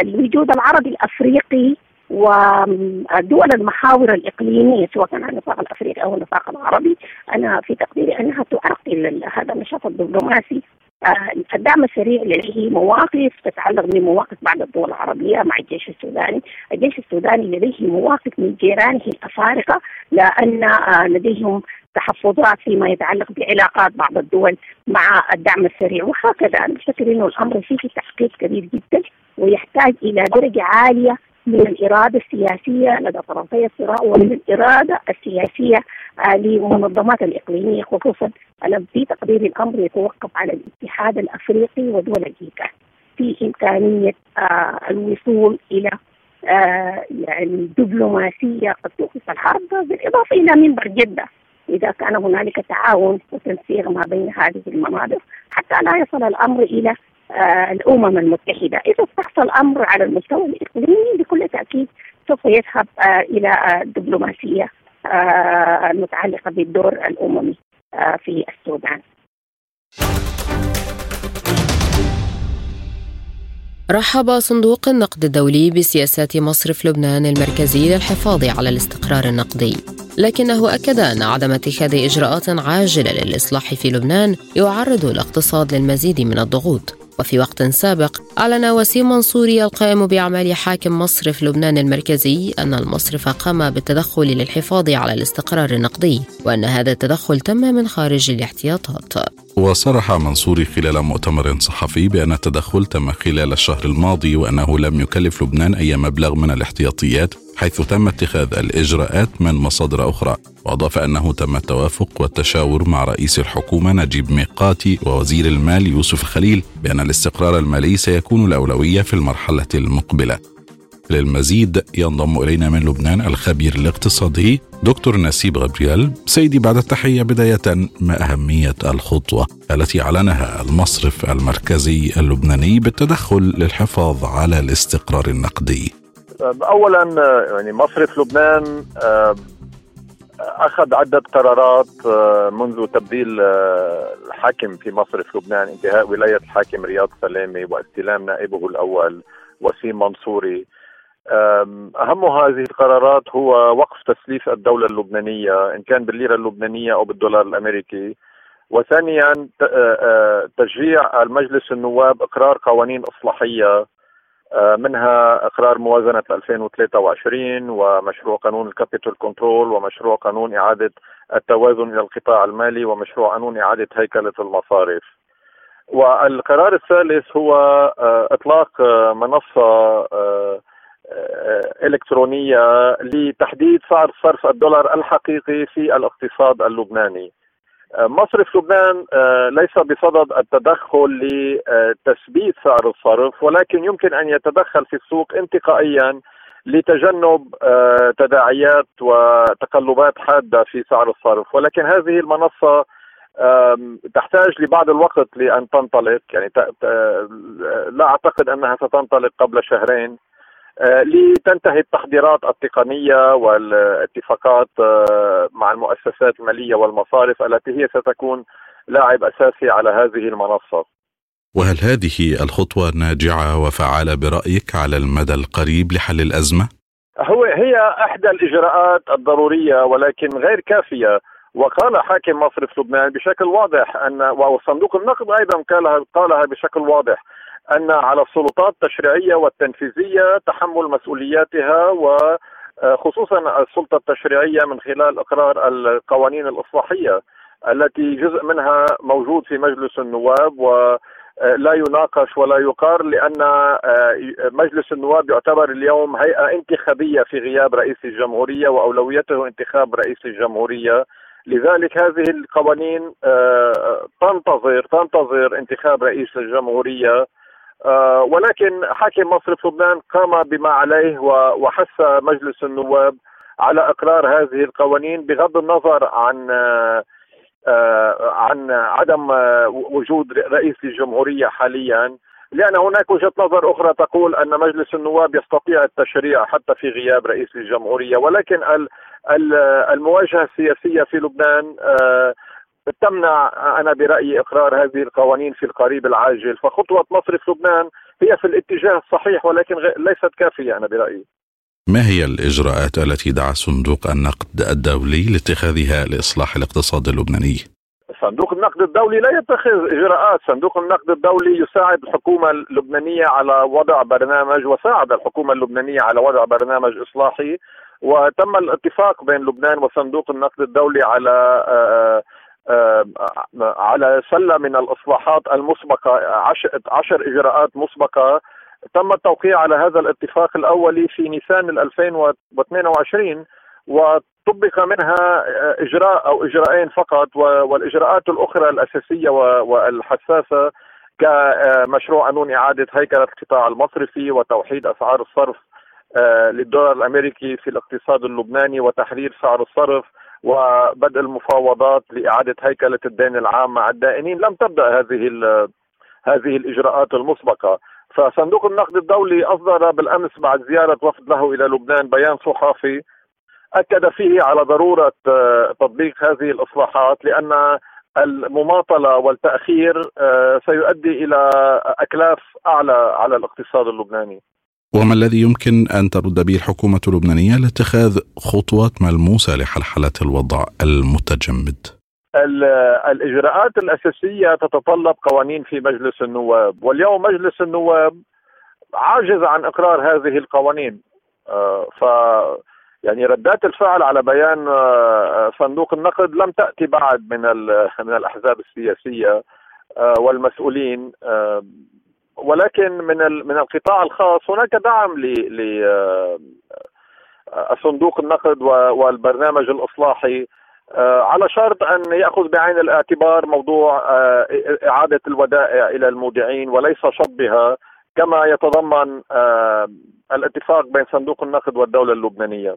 الوجود العربي الأفريقي ودول المحاور الإقليمية سواء كان على النطاق الأفريقي أو النطاق العربي أنا في تقديري أنها تعرقل هذا النشاط الدبلوماسي. آه، الدعم السريع لديه مواقف تتعلق بمواقف بعض الدول العربية مع الجيش السوداني. الجيش السوداني لديه مواقف من جيرانه الأفارقة لأن آه، لديهم تحفظات فيما يتعلق بعلاقات بعض الدول مع الدعم السريع. وهكذا أنا أفتكر أنه الأمر فيه تحقيق كبير جدا ويحتاج إلى درجة عالية من الإرادة السياسية لدى طرفي الصراع ومن الإرادة السياسية آه، للمنظمات الإقليمية خصوصا أنا في تقدير الأمر يتوقف على الاتحاد الأفريقي ودول الإيكان في إمكانية آه، الوصول إلى آه، يعني دبلوماسية قد توقف الحرب بالإضافة إلى منبر جدة إذا كان هنالك تعاون وتنسيق ما بين هذه المناطق حتى لا يصل الأمر إلى آه، الأمم المتحدة، إذا استحصل الأمر على المستوى الإقليمي بكل تأكيد سوف يذهب آه، إلى الدبلوماسية آه، المتعلقة بالدور الأممي في السودان. رحب صندوق النقد الدولي بسياسات مصرف لبنان المركزي للحفاظ على الاستقرار النقدي. لكنه أكد أن عدم اتخاذ إجراءات عاجلة للإصلاح في لبنان يعرض الاقتصاد للمزيد من الضغوط. وفي وقت سابق أعلن وسيم منصوري القائم بأعمال حاكم مصرف لبنان المركزي أن المصرف قام بالتدخل للحفاظ على الاستقرار النقدي وأن هذا التدخل تم من خارج الاحتياطات. وصرح منصوري خلال مؤتمر صحفي بأن التدخل تم خلال الشهر الماضي وأنه لم يكلف لبنان أي مبلغ من الاحتياطيات حيث تم اتخاذ الإجراءات من مصادر أخرى وأضاف أنه تم التوافق والتشاور مع رئيس الحكومة نجيب ميقاتي ووزير المال يوسف خليل بأن الاستقرار المالي سيكون الأولوية في المرحلة المقبلة. للمزيد ينضم إلينا من لبنان الخبير الاقتصادي دكتور نسيب غبريال. سيدي بعد التحية بداية ما أهمية الخطوة التي أعلنها المصرف المركزي اللبناني بالتدخل للحفاظ على الاستقرار النقدي. اولا يعني مصرف لبنان أخذ عدة قرارات منذ تبديل الحاكم في مصرف لبنان انتهاء ولاية الحاكم رياض سلامه واستلام نائبه الأول وسيم منصوري. أهم هذه القرارات هو وقف تسليف الدولة اللبنانية إن كان بالليرة اللبنانية أو بالدولار الأمريكي. وثانيا تشجيع المجلس النواب إقرار قوانين إصلاحية. منها إقرار موازنة 2023 ومشروع قانون ال capital control ومشروع قانون إعادة التوازن إلى القطاع المالي ومشروع قانون إعادة هيكلة المصارف. والقرار الثالث هو آه، إطلاق آه، منصة إلكترونية لتحديد سعر صرف الدولار الحقيقي في الاقتصاد اللبناني. مصرف لبنان آه، ليس بصدد التدخل لتثبيت سعر الصرف ولكن يمكن أن يتدخل في السوق انتقائيا لتجنب آه، تداعيات وتقلبات حادة في سعر الصرف. ولكن هذه المنصة تحتاج لبعض الوقت لأن تنطلق يعني لا أعتقد أنها ستنطلق قبل شهرين. آه، لتنتهي التحضيرات التقنية والاتفاقات آه، مع المؤسسات المالية والمصارف التي هي ستكون لاعب أساسي على هذه المنصة. وهل هذه الخطوة ناجعة وفعالة برأيك على المدى القريب لحل الأزمة؟ هو هي احدى الإجراءات الضرورية ولكن غير كافية وقال حاكم مصرف لبنان بشكل واضح أن وصندوق النقد أيضا قالها قالها بشكل واضح أن على السلطات التشريعية والتنفيذية تحمل مسؤولياتها وخصوصا السلطة التشريعية من خلال إقرار القوانين الإصلاحية التي جزء منها موجود في مجلس النواب و لا يناقش ولا يقار لأن مجلس النواب يعتبر اليوم هيئة انتخابية في غياب رئيس الجمهورية وأولويته انتخاب رئيس الجمهورية. لذلك هذه القوانين تنتظر تنتظر انتخاب رئيس الجمهورية آه، ولكن حاكم مصرف لبنان قام بما عليه وحث مجلس النواب على إقرار هذه القوانين بغض النظر عن آه، آه، عن عدم وجود رئيس للجمهورية حاليا لأن هناك وجهة نظر أخرى تقول أن مجلس النواب يستطيع التشريع حتى في غياب رئيس الجمهوريه ولكن المواجهة السياسية في لبنان آه، تمنع أنا برأيي إقرار هذه القوانين في القريب العاجل فخطوة مصرف لبنان هي في الاتجاه الصحيح ولكن ليست كافية أنا برأيي ما هي الإجراءات التي دعا صندوق النقد الدولي لاتخاذها لإصلاح الاقتصاد اللبناني؟ صندوق النقد الدولي لا يتخذ إجراءات، صندوق النقد الدولي يساعد الحكومة اللبنانية على وضع برنامج وساعد الحكومة اللبنانية على وضع برنامج إصلاحي وتم الاتفاق بين لبنان وصندوق النقد الدولي على آه، آه، على سلة من الإصلاحات المسبقة عشر, عشر إجراءات مسبقة تم التوقيع على هذا الاتفاق الاولي في نيسان 2022 وطبق منها آه، إجراء أو إجراءين فقط والإجراءات الأخرى الأساسية والحساسة كمشروع قانون إعادة هيكلة القطاع المصرفي وتوحيد أسعار الصرف آه، للدولار الأمريكي في الاقتصاد اللبناني وتحرير سعر الصرف وبدء المفاوضات لإعادة هيكلة الدين العام مع الدائنين لم تبدأ هذه هذه الإجراءات المسبقة فصندوق النقد الدولي أصدر بالأمس بعد زيارة وفد له إلى لبنان بيان صحفي أكد فيه على ضرورة آه، تطبيق هذه الإصلاحات لأن المماطلة والتأخير آه، سيؤدي إلى أكلاف أعلى على الاقتصاد اللبناني. وما الذي يمكن أن ترد به الحكومة اللبنانية لاتخاذ خطوات ملموسة لحلحلة الوضع المتجمد؟ الإجراءات الأساسية تتطلب قوانين في مجلس النواب واليوم مجلس النواب عاجز عن إقرار هذه القوانين آه، ف يعني ردات الفعل على بيان آه، صندوق النقد لم تأتي بعد من من الأحزاب السياسية آه، والمسؤولين ولكن من من القطاع الخاص هناك دعم ل صندوق النقد والبرنامج الإصلاحي على شرط أن يأخذ بعين الاعتبار موضوع إعادة الودائع إلى المودعين وليس شطبها كما يتضمن الاتفاق بين صندوق النقد والدولة اللبنانية.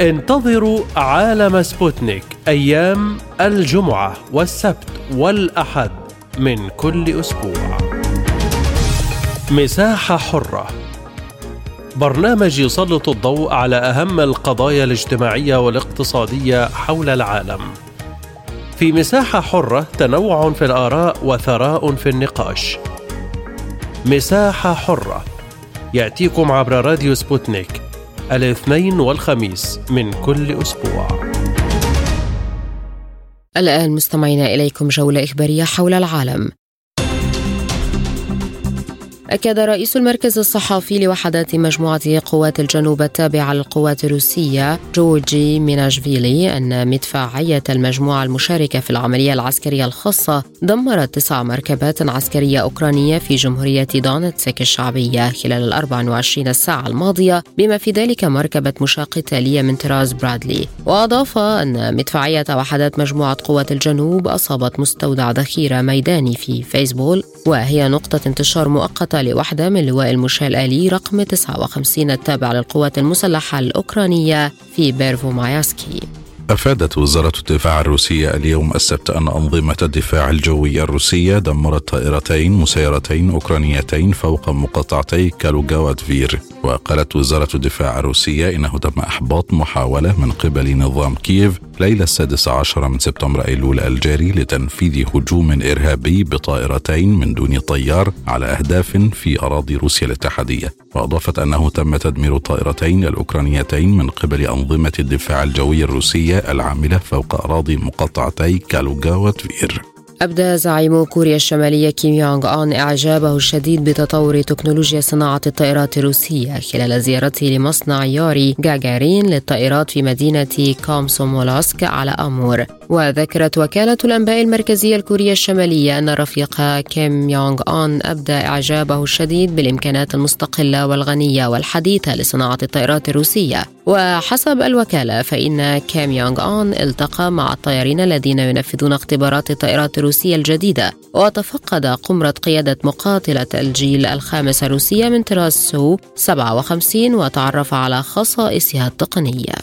انتظروا عالم سبوتنيك أيام الجمعة والسبت والأحد من كل أسبوع. مساحة حرة برنامج يسلط الضوء على أهم القضايا الاجتماعية والاقتصادية حول العالم. في مساحة حرة تنوع في الآراء وثراء في النقاش. مساحة حرة يأتيكم عبر راديو سبوتنيك الاثنين والخميس من كل أسبوع. الآن مستمعينا إليكم جولة إخبارية حول العالم. أكد رئيس المركز الصحافي لوحدات مجموعة قوات الجنوب التابعة للقوات الروسية جورجي ميناشفيلي أن مدفعية المجموعة المشاركة في العملية العسكرية الخاصة دمرت تسع مركبات عسكرية أوكرانية في جمهورية دونتسك الشعبية خلال ال 24 ساعة الماضية بما في ذلك مركبة مشاة قتالية من طراز برادلي. وأضاف أن مدفعية وحدات مجموعة قوات الجنوب أصابت مستودع ذخيرة ميداني في فيسيول وهي نقطة انتشار مؤقتة لوحدة من لواء المشاة الآلي رقم 59 التابع للقوات المسلحة الأوكرانية في بيرفومايسكي. أفادت وزارة الدفاع الروسية اليوم السبت أن أنظمة الدفاع الجوي الروسية دمرت طائرتين مسيرتين أوكرانيتين فوق مقاطعتي كالوغا وتفير. وقالت وزارة الدفاع الروسية إنه تم إحباط محاولة من قبل نظام كييف ليلة السادس عشر من سبتمبر أيلول الجاري لتنفيذ هجوم إرهابي بطائرتين من دون طيار على أهداف في أراضي روسيا الاتحادية. وأضافت أنه تم تدمير الطائرتين الأوكرانيتين من قبل أنظمة الدفاع الجوي الروسية العاملة فوق أراضي مقاطعتي كالوغا وتفير أبدى زعيم كوريا الشمالية كيم يونغ أون إعجابه الشديد بتطور تكنولوجيا صناعة الطائرات الروسية خلال زيارته لمصنع يوري جاجارين للطائرات في مدينة كومسومولسك على أمور. وذكرت وكالة الأنباء المركزية الكورية الشمالية أن رفيق كيم يونغ أون أبدى إعجابه الشديد بالإمكانات المستقلة والغنية والحديثة لصناعة الطائرات الروسية. وحسب الوكالة فإن كيم يونغ أون التقى مع الطيارين الذين ينفذون اختبارات الطائرات الروسية الجديدة. وتفقد قمرة قيادة مقاتلة الجيل الخامس الروسية من طراز سو 57 وتعرف على خصائصها التقنية.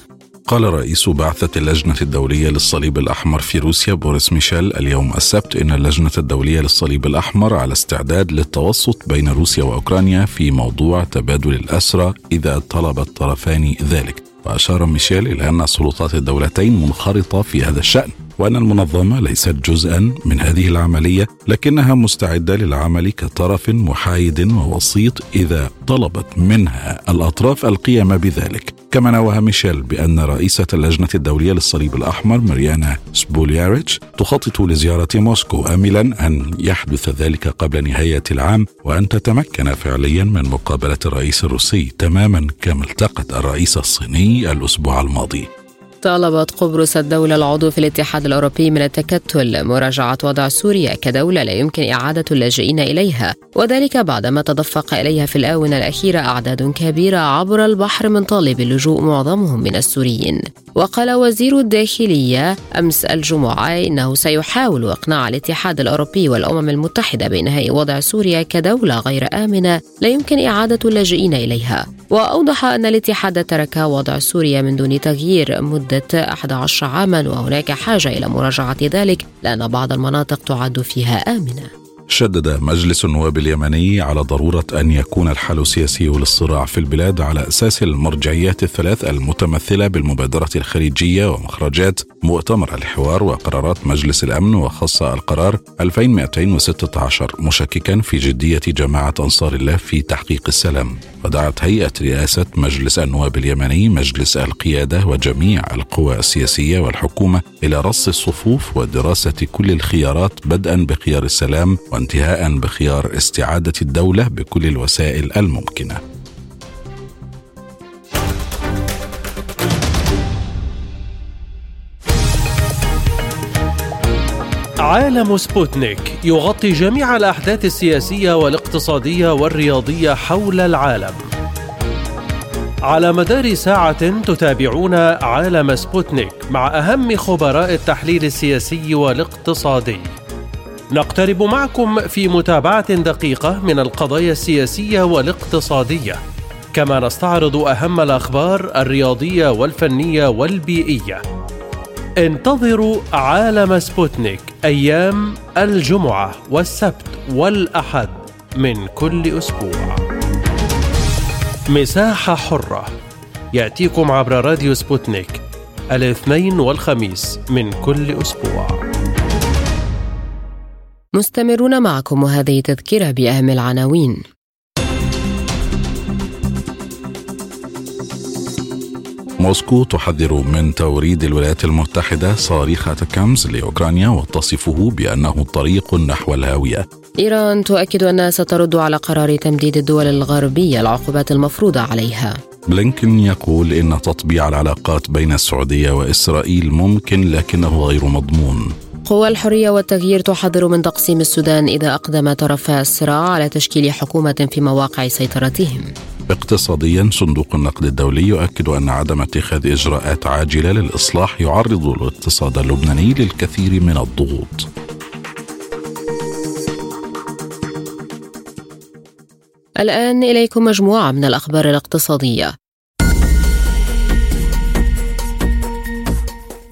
قال رئيس بعثة اللجنة الدولية للصليب الأحمر في روسيا بوريس ميشيل اليوم السبت إن اللجنة الدولية للصليب الأحمر على استعداد للتوسط بين روسيا وأوكرانيا في موضوع تبادل الأسرى إذا طلب الطرفان ذلك. وأشار ميشيل إلى أن سلطات الدولتين منخرطة في هذا الشأن. وأن المنظمة ليست جزءا من هذه العملية لكنها مستعدة للعمل كطرف محايد ووسيط إذا طلبت منها الأطراف القيام بذلك. كما نوه ميشيل بأن رئيسة اللجنة الدولية للصليب الأحمر مريانا سبولياريتش تخطط لزيارة موسكو آملا أن يحدث ذلك قبل نهاية العام وأن تتمكن فعليا من مقابلة الرئيس الروسي تماما كما التقت الرئيس الصيني الأسبوع الماضي. طالبت قبرص الدولة العضو في الاتحاد الأوروبي من التكتل مراجعة وضع سوريا كدولة لا يمكن إعادة اللاجئين إليها. وذلك بعدما تدفق إليها في الآونة الأخيرة أعداد كبيرة عبر البحر من طالب اللجوء معظمهم من السوريين. وقال وزير الداخلية أمس الجمعة إنه سيحاول إقناع الاتحاد الأوروبي والأمم المتحدة بإنهاء وضع سوريا كدولة غير آمنة لا يمكن إعادة اللاجئين إليها. وأوضح أن الاتحاد ترك وضع سوريا من دون تغيير مدة 11 عاما وهناك حاجة إلى مراجعة ذلك لأن بعض المناطق تعد فيها آمنة. شدد مجلس النواب اليمني على ضرورة أن يكون الحل السياسي للصراع في البلاد على أساس المرجعيات الثلاث المتمثلة بالمبادرة الخليجية ومخرجات مؤتمر الحوار وقرارات مجلس الأمن وخاصه القرار 2216 مشككا في جدية جماعة أنصار الله في تحقيق السلام. ودعت هيئة رئاسة مجلس النواب اليمني مجلس القيادة وجميع القوى السياسية والحكومة إلى رص الصفوف ودراسة كل الخيارات بدءا بخيار السلام وانتهاء بخيار استعادة الدولة بكل الوسائل الممكنة عالم سبوتنيك يغطي جميع الأحداث السياسية والاقتصادية والرياضية حول العالم على مدار الساعة تتابعون عالم سبوتنيك مع أهم خبراء التحليل السياسي والاقتصادي. نقترب معكم في متابعة دقيقة من القضايا السياسية والاقتصادية، كما نستعرض أهم الأخبار الرياضية والفنية والبيئية. انتظروا عالم سبوتنيك أيام الجمعة والسبت والأحد من كل أسبوع. مساحة حرة يأتيكم عبر راديو سبوتنيك الاثنين والخميس من كل أسبوع. مستمرون معكم وهذه تذكرة بأهم العناوين. موسكو تحذر من توريد الولايات المتحدة صواريخ أتاكامز لأوكرانيا وتصفه بأنه طريق نحو الهاوية. إيران تؤكد أنها سترد على قرار تمديد الدول الغربية العقوبات المفروضة عليها. بلينكن يقول إن تطبيع العلاقات بين السعودية وإسرائيل ممكن لكنه غير مضمون. قوى الحرية والتغيير تحذر من تقسيم السودان إذا أقدم طرفا الصراع على تشكيل حكومة في مواقع سيطرتهم. اقتصاديا صندوق النقد الدولي يؤكد أن عدم اتخاذ إجراءات عاجلة للإصلاح يعرض الاقتصاد اللبناني للكثير من الضغوط. الآن إليكم مجموعة من الأخبار الاقتصادية.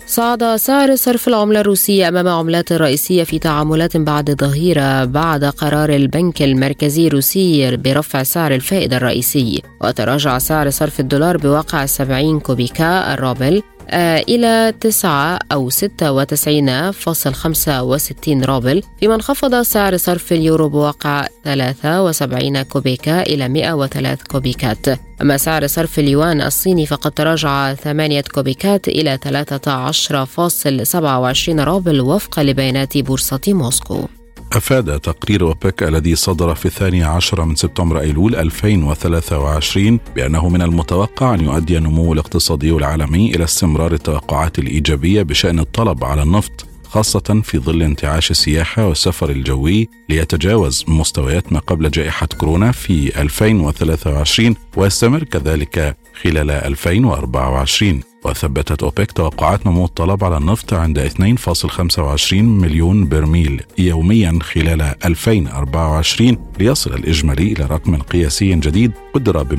صعد سعر صرف العملة الروسية أمام عملات الرئيسية في تعاملات بعد ظهيرة بعد قرار البنك المركزي الروسي برفع سعر الفائدة الرئيسي. وتراجع سعر صرف الدولار بواقع 70 كوبيكا الروبل إلى 9 أو 96.65 روبل فيما انخفض سعر صرف اليورو بواقع 73 كوبيكا إلى 103 كوبيكات. أما سعر صرف اليوان الصيني فقد تراجع 8 كوبيكات إلى 13.27 روبل وفقا لبيانات بورصة موسكو. أفاد تقرير أوبك الذي صدر في الثاني عشر من سبتمبر أيلول 2023 بأنه من المتوقع أن يؤدي النمو الاقتصادي العالمي إلى استمرار التوقعات الإيجابية بشأن الطلب على النفط خاصة في ظل انتعاش السياحة والسفر الجوي ليتجاوز مستويات ما قبل جائحة كورونا في 2023 ويستمر كذلك خلال 2024 وثبتت أوبك توقعات نمو الطلب على النفط عند 2.25 مليون برميل يوميا خلال 2024 ليصل الإجمالي إلى رقم قياسي جديد قدر ب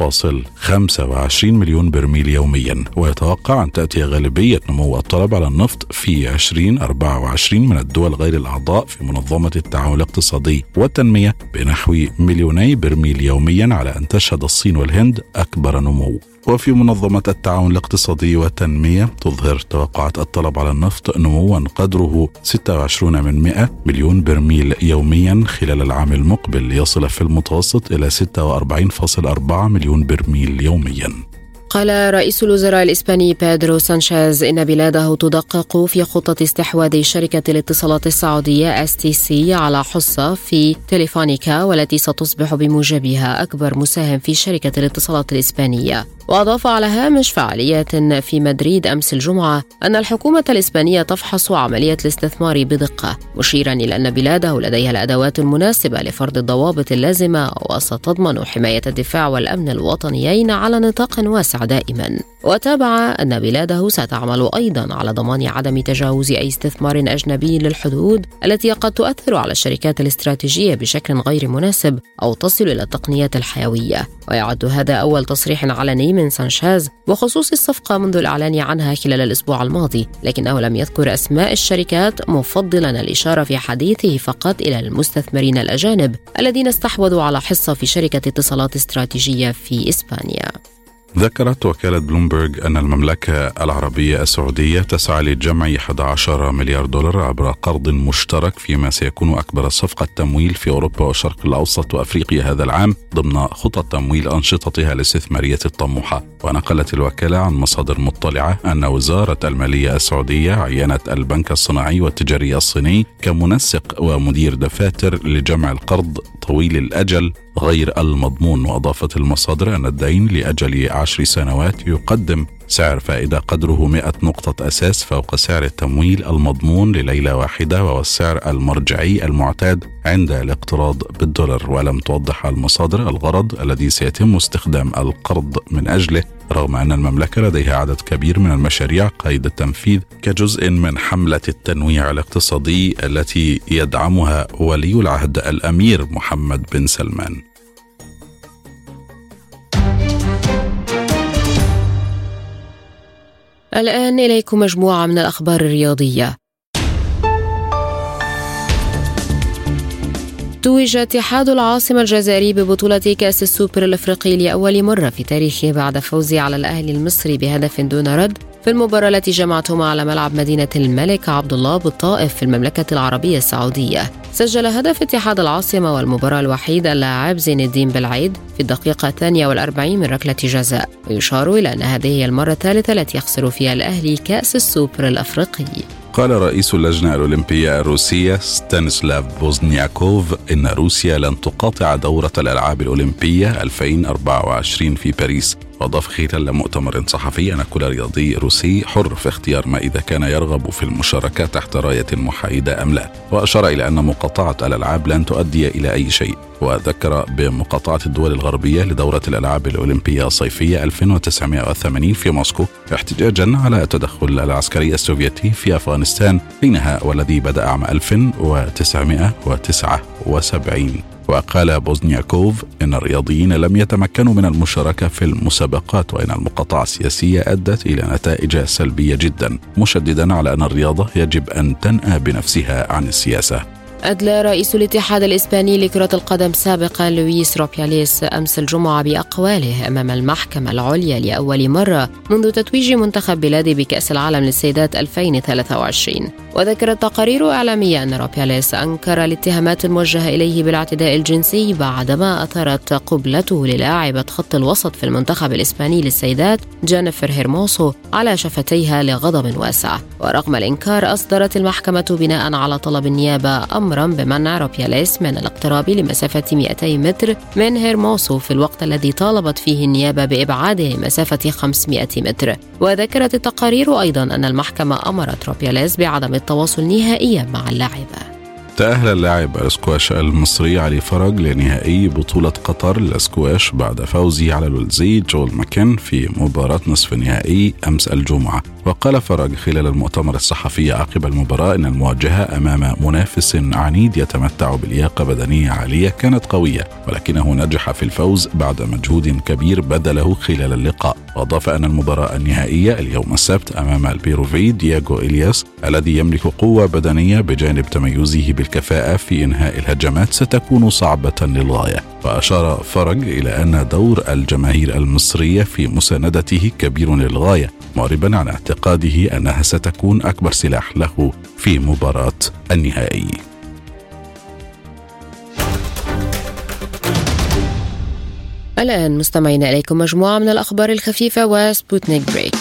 104.25 مليون برميل يوميا. ويتوقع أن تأتي غالبية نمو الطلب على النفط في 2024 من الدول غير الأعضاء في منظمة التعاون الاقتصادي والتنمية بنحو مليوني برميل يوميا على أن تشهد الصين والهند أكبر نمو. وفي منظمة التعاون الاقتصادي والتنمية تظهر توقعات الطلب على النفط نموا قدره 26 من 100 مليون برميل يوميا خلال العام المقبل ليصل في المتوسط إلى 46.4 مليون برميل يوميا. قال رئيس الوزراء الإسباني بيدرو سانشيز إن بلاده تدقق في خطة استحواذ شركة الاتصالات السعودية STC على حصة في تليفونيكا والتي ستصبح بموجبها أكبر مساهم في شركة الاتصالات الإسبانية. وأضاف على هامش فعاليات في مدريد أمس الجمعة أن الحكومة الإسبانية تفحص عملية الاستثمار بدقة مشيرا إلى أن بلاده لديها الأدوات المناسبة لفرض الضوابط اللازمة وستضمن حماية الدفاع والأمن الوطنيين على نطاق واسع. دائما. وتابع أن بلاده ستعمل أيضا على ضمان عدم تجاوز أي استثمار أجنبي للحدود التي قد تؤثر على الشركات الاستراتيجية بشكل غير مناسب أو تصل إلى التقنيات الحيوية. ويعد هذا أول تصريح علني من سانشاز بخصوص الصفقة منذ الإعلان عنها خلال الأسبوع الماضي لكنه لم يذكر أسماء الشركات مفضلا الإشارة في حديثه فقط إلى المستثمرين الأجانب الذين استحوذوا على حصة في شركة اتصالات استراتيجية في إسبانيا. ذكرت وكالة بلومبرج أن المملكة العربية السعودية تسعى لجمع 11 مليار دولار عبر قرض مشترك فيما سيكون أكبر صفقة تمويل في أوروبا والشرق الأوسط وأفريقيا هذا العام ضمن خطط تمويل أنشطتها الاستثمارية الطموحة. ونقلت الوكالة عن مصادر مطلعة أن وزارة المالية السعودية عينت البنك الصناعي والتجاري الصيني كمنسق ومدير دفاتر لجمع القرض طويل الأجل غير المضمون وأضافت المصادر أن الدين لأجل عشر سنوات يقدم سعر فائدة قدره 100 نقطة أساس فوق سعر التمويل المضمون لليلة واحدة وهو السعر المرجعي المعتاد عند الاقتراض بالدولار. ولم توضح المصادر الغرض الذي سيتم استخدام القرض من أجله. رغم أن المملكة لديها عدد كبير من المشاريع قيد التنفيذ كجزء من حملة التنويع الاقتصادي التي يدعمها ولي العهد الأمير محمد بن سلمان. الآن إليكم مجموعة من الأخبار الرياضية. توج اتحاد العاصمة الجزائري ببطولة كأس السوبر الأفريقي لأول مرة في تاريخه بعد فوزه على الأهلي المصري بهدف دون رد. في المباراة التي جمعتهم على ملعب مدينة الملك عبد الله بالطائف في المملكة العربية السعودية. سجل هدف اتحاد العاصمة والمباراة الوحيد اللاعب زين الدين بالعيد في الدقيقة الثانية والأربعين من ركلة جزاء. ويشار إلى أن هذه هي المرة الثالثة التي يخسر فيها الأهلي كأس السوبر الأفريقي. قال رئيس اللجنة الأولمبية الروسية ستانيسلاف بوزنياكوف إن روسيا لن تقاطع دورة الألعاب الأولمبية 2024 في باريس. وأضاف خلال مؤتمر صحفي أن كل رياضي روسي حر في اختيار ما إذا كان يرغب في المشاركة تحت راية محايدة أم لا. وأشار إلى أن مقاطعة الألعاب لن تؤدي إلى أي شيء. وذكر بمقاطعة الدول الغربية لدورة الألعاب الأولمبية الصيفية 1980 في موسكو احتجاجا على التدخل العسكري السوفيتي في أفغانستان حينها والذي بدأ عام 1979 وقال بوزنياكوف إن الرياضيين لم يتمكنوا من المشاركة في المسابقات وإن المقاطعة السياسية أدت إلى نتائج سلبية جدا مشددا على أن الرياضة يجب أن تنأى بنفسها عن السياسة. أدلى رئيس الاتحاد الإسباني لكرة القدم سابقا لويس روبياليس أمس الجمعة بأقواله أمام المحكمة العليا لأول مرة منذ تتويج منتخب بلاده بكأس العالم للسيدات 2023 وذكرت تقارير إعلامية أن روبياليس أنكر الاتهامات الموجهة إليه بالاعتداء الجنسي بعدما أثارت قبلته للاعبة خط الوسط في المنتخب الإسباني للسيدات جينيفر هيرموسو على شفتيها لغضب واسع. ورغم الإنكار أصدرت المحكمة بناء على طلب النيابة أمرا بمنع روبياليس من الاقتراب لمسافة 200 متر من هيرموسو في الوقت الذي طالبت فيه النيابة بإبعاده لمسافة 500 متر. وذكرت التقارير أيضا أن المحكمة أمرت روبياليس بعدم التواصل نهائيا مع اللاعبة تأهل اللاعب الاسكواش المصري علي فرج لنهائي بطولة قطر للاسكواش بعد فوزه على الويلزي جويل ماكين في مباراة نصف النهائي أمس الجمعة. وقال فرج خلال المؤتمر الصحفي عقب المباراة أن المواجهة أمام منافس عنيد يتمتع بلياقة بدنية عالية كانت قوية ولكنه نجح في الفوز بعد مجهود كبير بذله خلال اللقاء. وأضاف أن المباراة النهائية اليوم السبت أمام البيروفي دياغو إلياس الذي يملك قوة بدنية بجانب تميزه بالكفاءة في إنهاء الهجمات ستكون صعبة للغاية. وأشار فرج إلى أن دور الجماهير المصرية في مساندته كبير للغاية معربا عن اعتقاده أنها ستكون أكبر سلاح له في مباراة النهائي. الآن مستمعين إليكم مجموعة من الأخبار الخفيفة وسبوتنيك Break.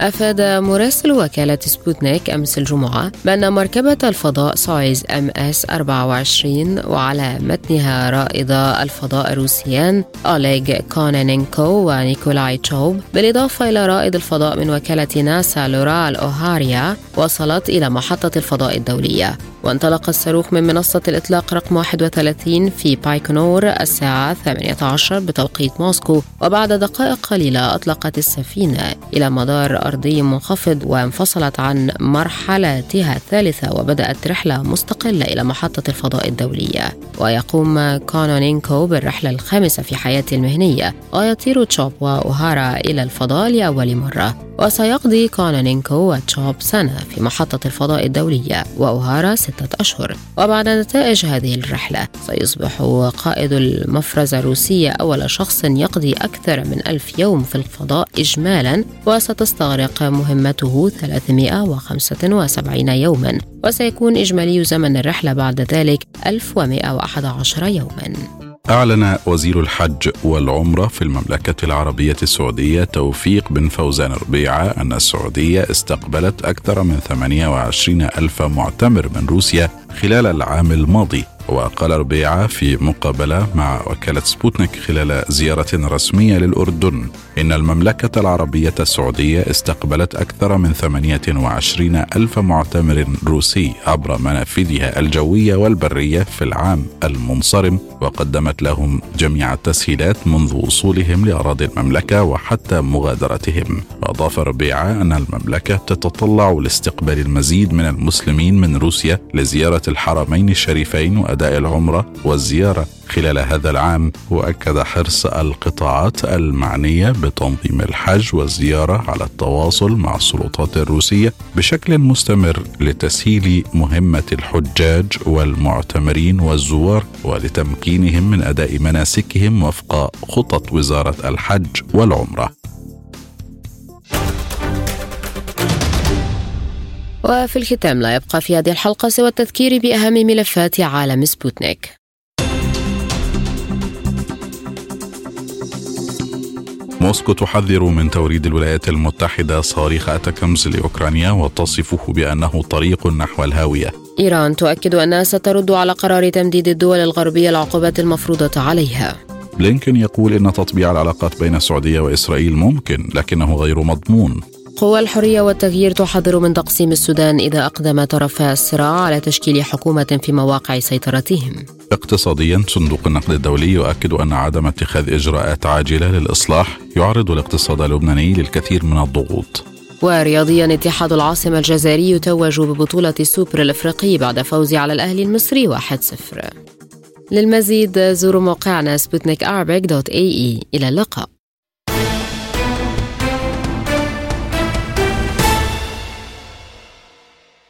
أفاد مراسل وكالة سبوتنيك أمس الجمعة بأن مركبة الفضاء سويوز MS 24 وعلى متنها رائد الفضاء الروسيان أوليغ كونونينكو ونيكولاي تشوب بالإضافة إلى رائد الفضاء من وكالة ناسا لورال أوهارا وصلت إلى محطة الفضاء الدولية. وانطلق الصاروخ من منصة الإطلاق رقم 31 في بايكونور الساعة 18 بتوقيت موسكو وبعد دقائق قليلة أطلقت السفينة إلى مدار أرضي منخفض وانفصلت عن مرحلتها الثالثة وبدأت رحلة مستقلة إلى محطة الفضاء الدولية. ويقوم كونونينكو بالرحلة الخامسة في حياته المهنية ويطير تشوب وأوهارا إلى الفضاء لأول مرة. وسيقضي كونونينكو وتشوب سنة في محطة الفضاء الدولية وأوهارا ستة أشهر. وبعد نتائج هذه الرحلة سيصبح قائد المفرزة الروسية أول شخص يقضي أكثر من ألف يوم في الفضاء إجمالا وستستغرق مهمته 375 يوما وسيكون إجمالي زمن الرحلة بعد ذلك 1111 يوما. أعلن وزير الحج والعمرة في المملكة العربية السعودية توفيق بن فوزان ربيعة أن السعودية استقبلت أكثر من 28 ألف معتمر من روسيا خلال العام الماضي. وقال ربيعة في مقابلة مع وكالة سبوتنيك خلال زيارة رسمية للأردن إن المملكة العربية السعودية استقبلت أكثر من 28 ألف معتمر روسي عبر منافذها الجوية والبرية في العام المنصرم وقدمت لهم جميع التسهيلات منذ وصولهم لأراضي المملكة وحتى مغادرتهم. وأضاف ربيعة أن المملكة تتطلع لاستقبال المزيد من المسلمين من روسيا لزيارة الحرمين الشريفين وأداء العمرة والزيارة خلال هذا العام وأكد حرص القطاعات المعنية بتنظيم الحج والزيارة على التواصل مع السلطات الروسية بشكل مستمر لتسهيل مهمة الحجاج والمعتمرين والزوار ولتمكينهم من أداء مناسكهم وفق خطط وزارة الحج والعمرة. وفي الختام لا يبقى في هذه الحلقة سوى التذكير بأهم ملفات عالم سبوتنيك. موسكو تحذر من توريد الولايات المتحدة صواريخ أتاكمز لأوكرانيا وتصفه بأنه طريق نحو الهاوية. إيران تؤكد أنها سترد على قرار تمديد الدول الغربية العقوبات المفروضة عليها. بلينكن يقول إن تطبيع العلاقات بين السعودية وإسرائيل ممكن لكنه غير مضمون. قوى الحرية والتغيير تحذر من تقسيم السودان إذا أقدم طرفا الصراع على تشكيل حكومة في مواقع سيطرتهم. اقتصاديا صندوق النقد الدولي يؤكد أن عدم اتخاذ إجراءات عاجلة للإصلاح يعرض الاقتصاد اللبناني للكثير من الضغوط. ورياضيا اتحاد العاصمة الجزائري يتوج ببطولة السوبر الأفريقي بعد فوز على الأهلي المصري 1-0 للمزيد زوروا موقعنا سبوتنيك إلى اللقاء.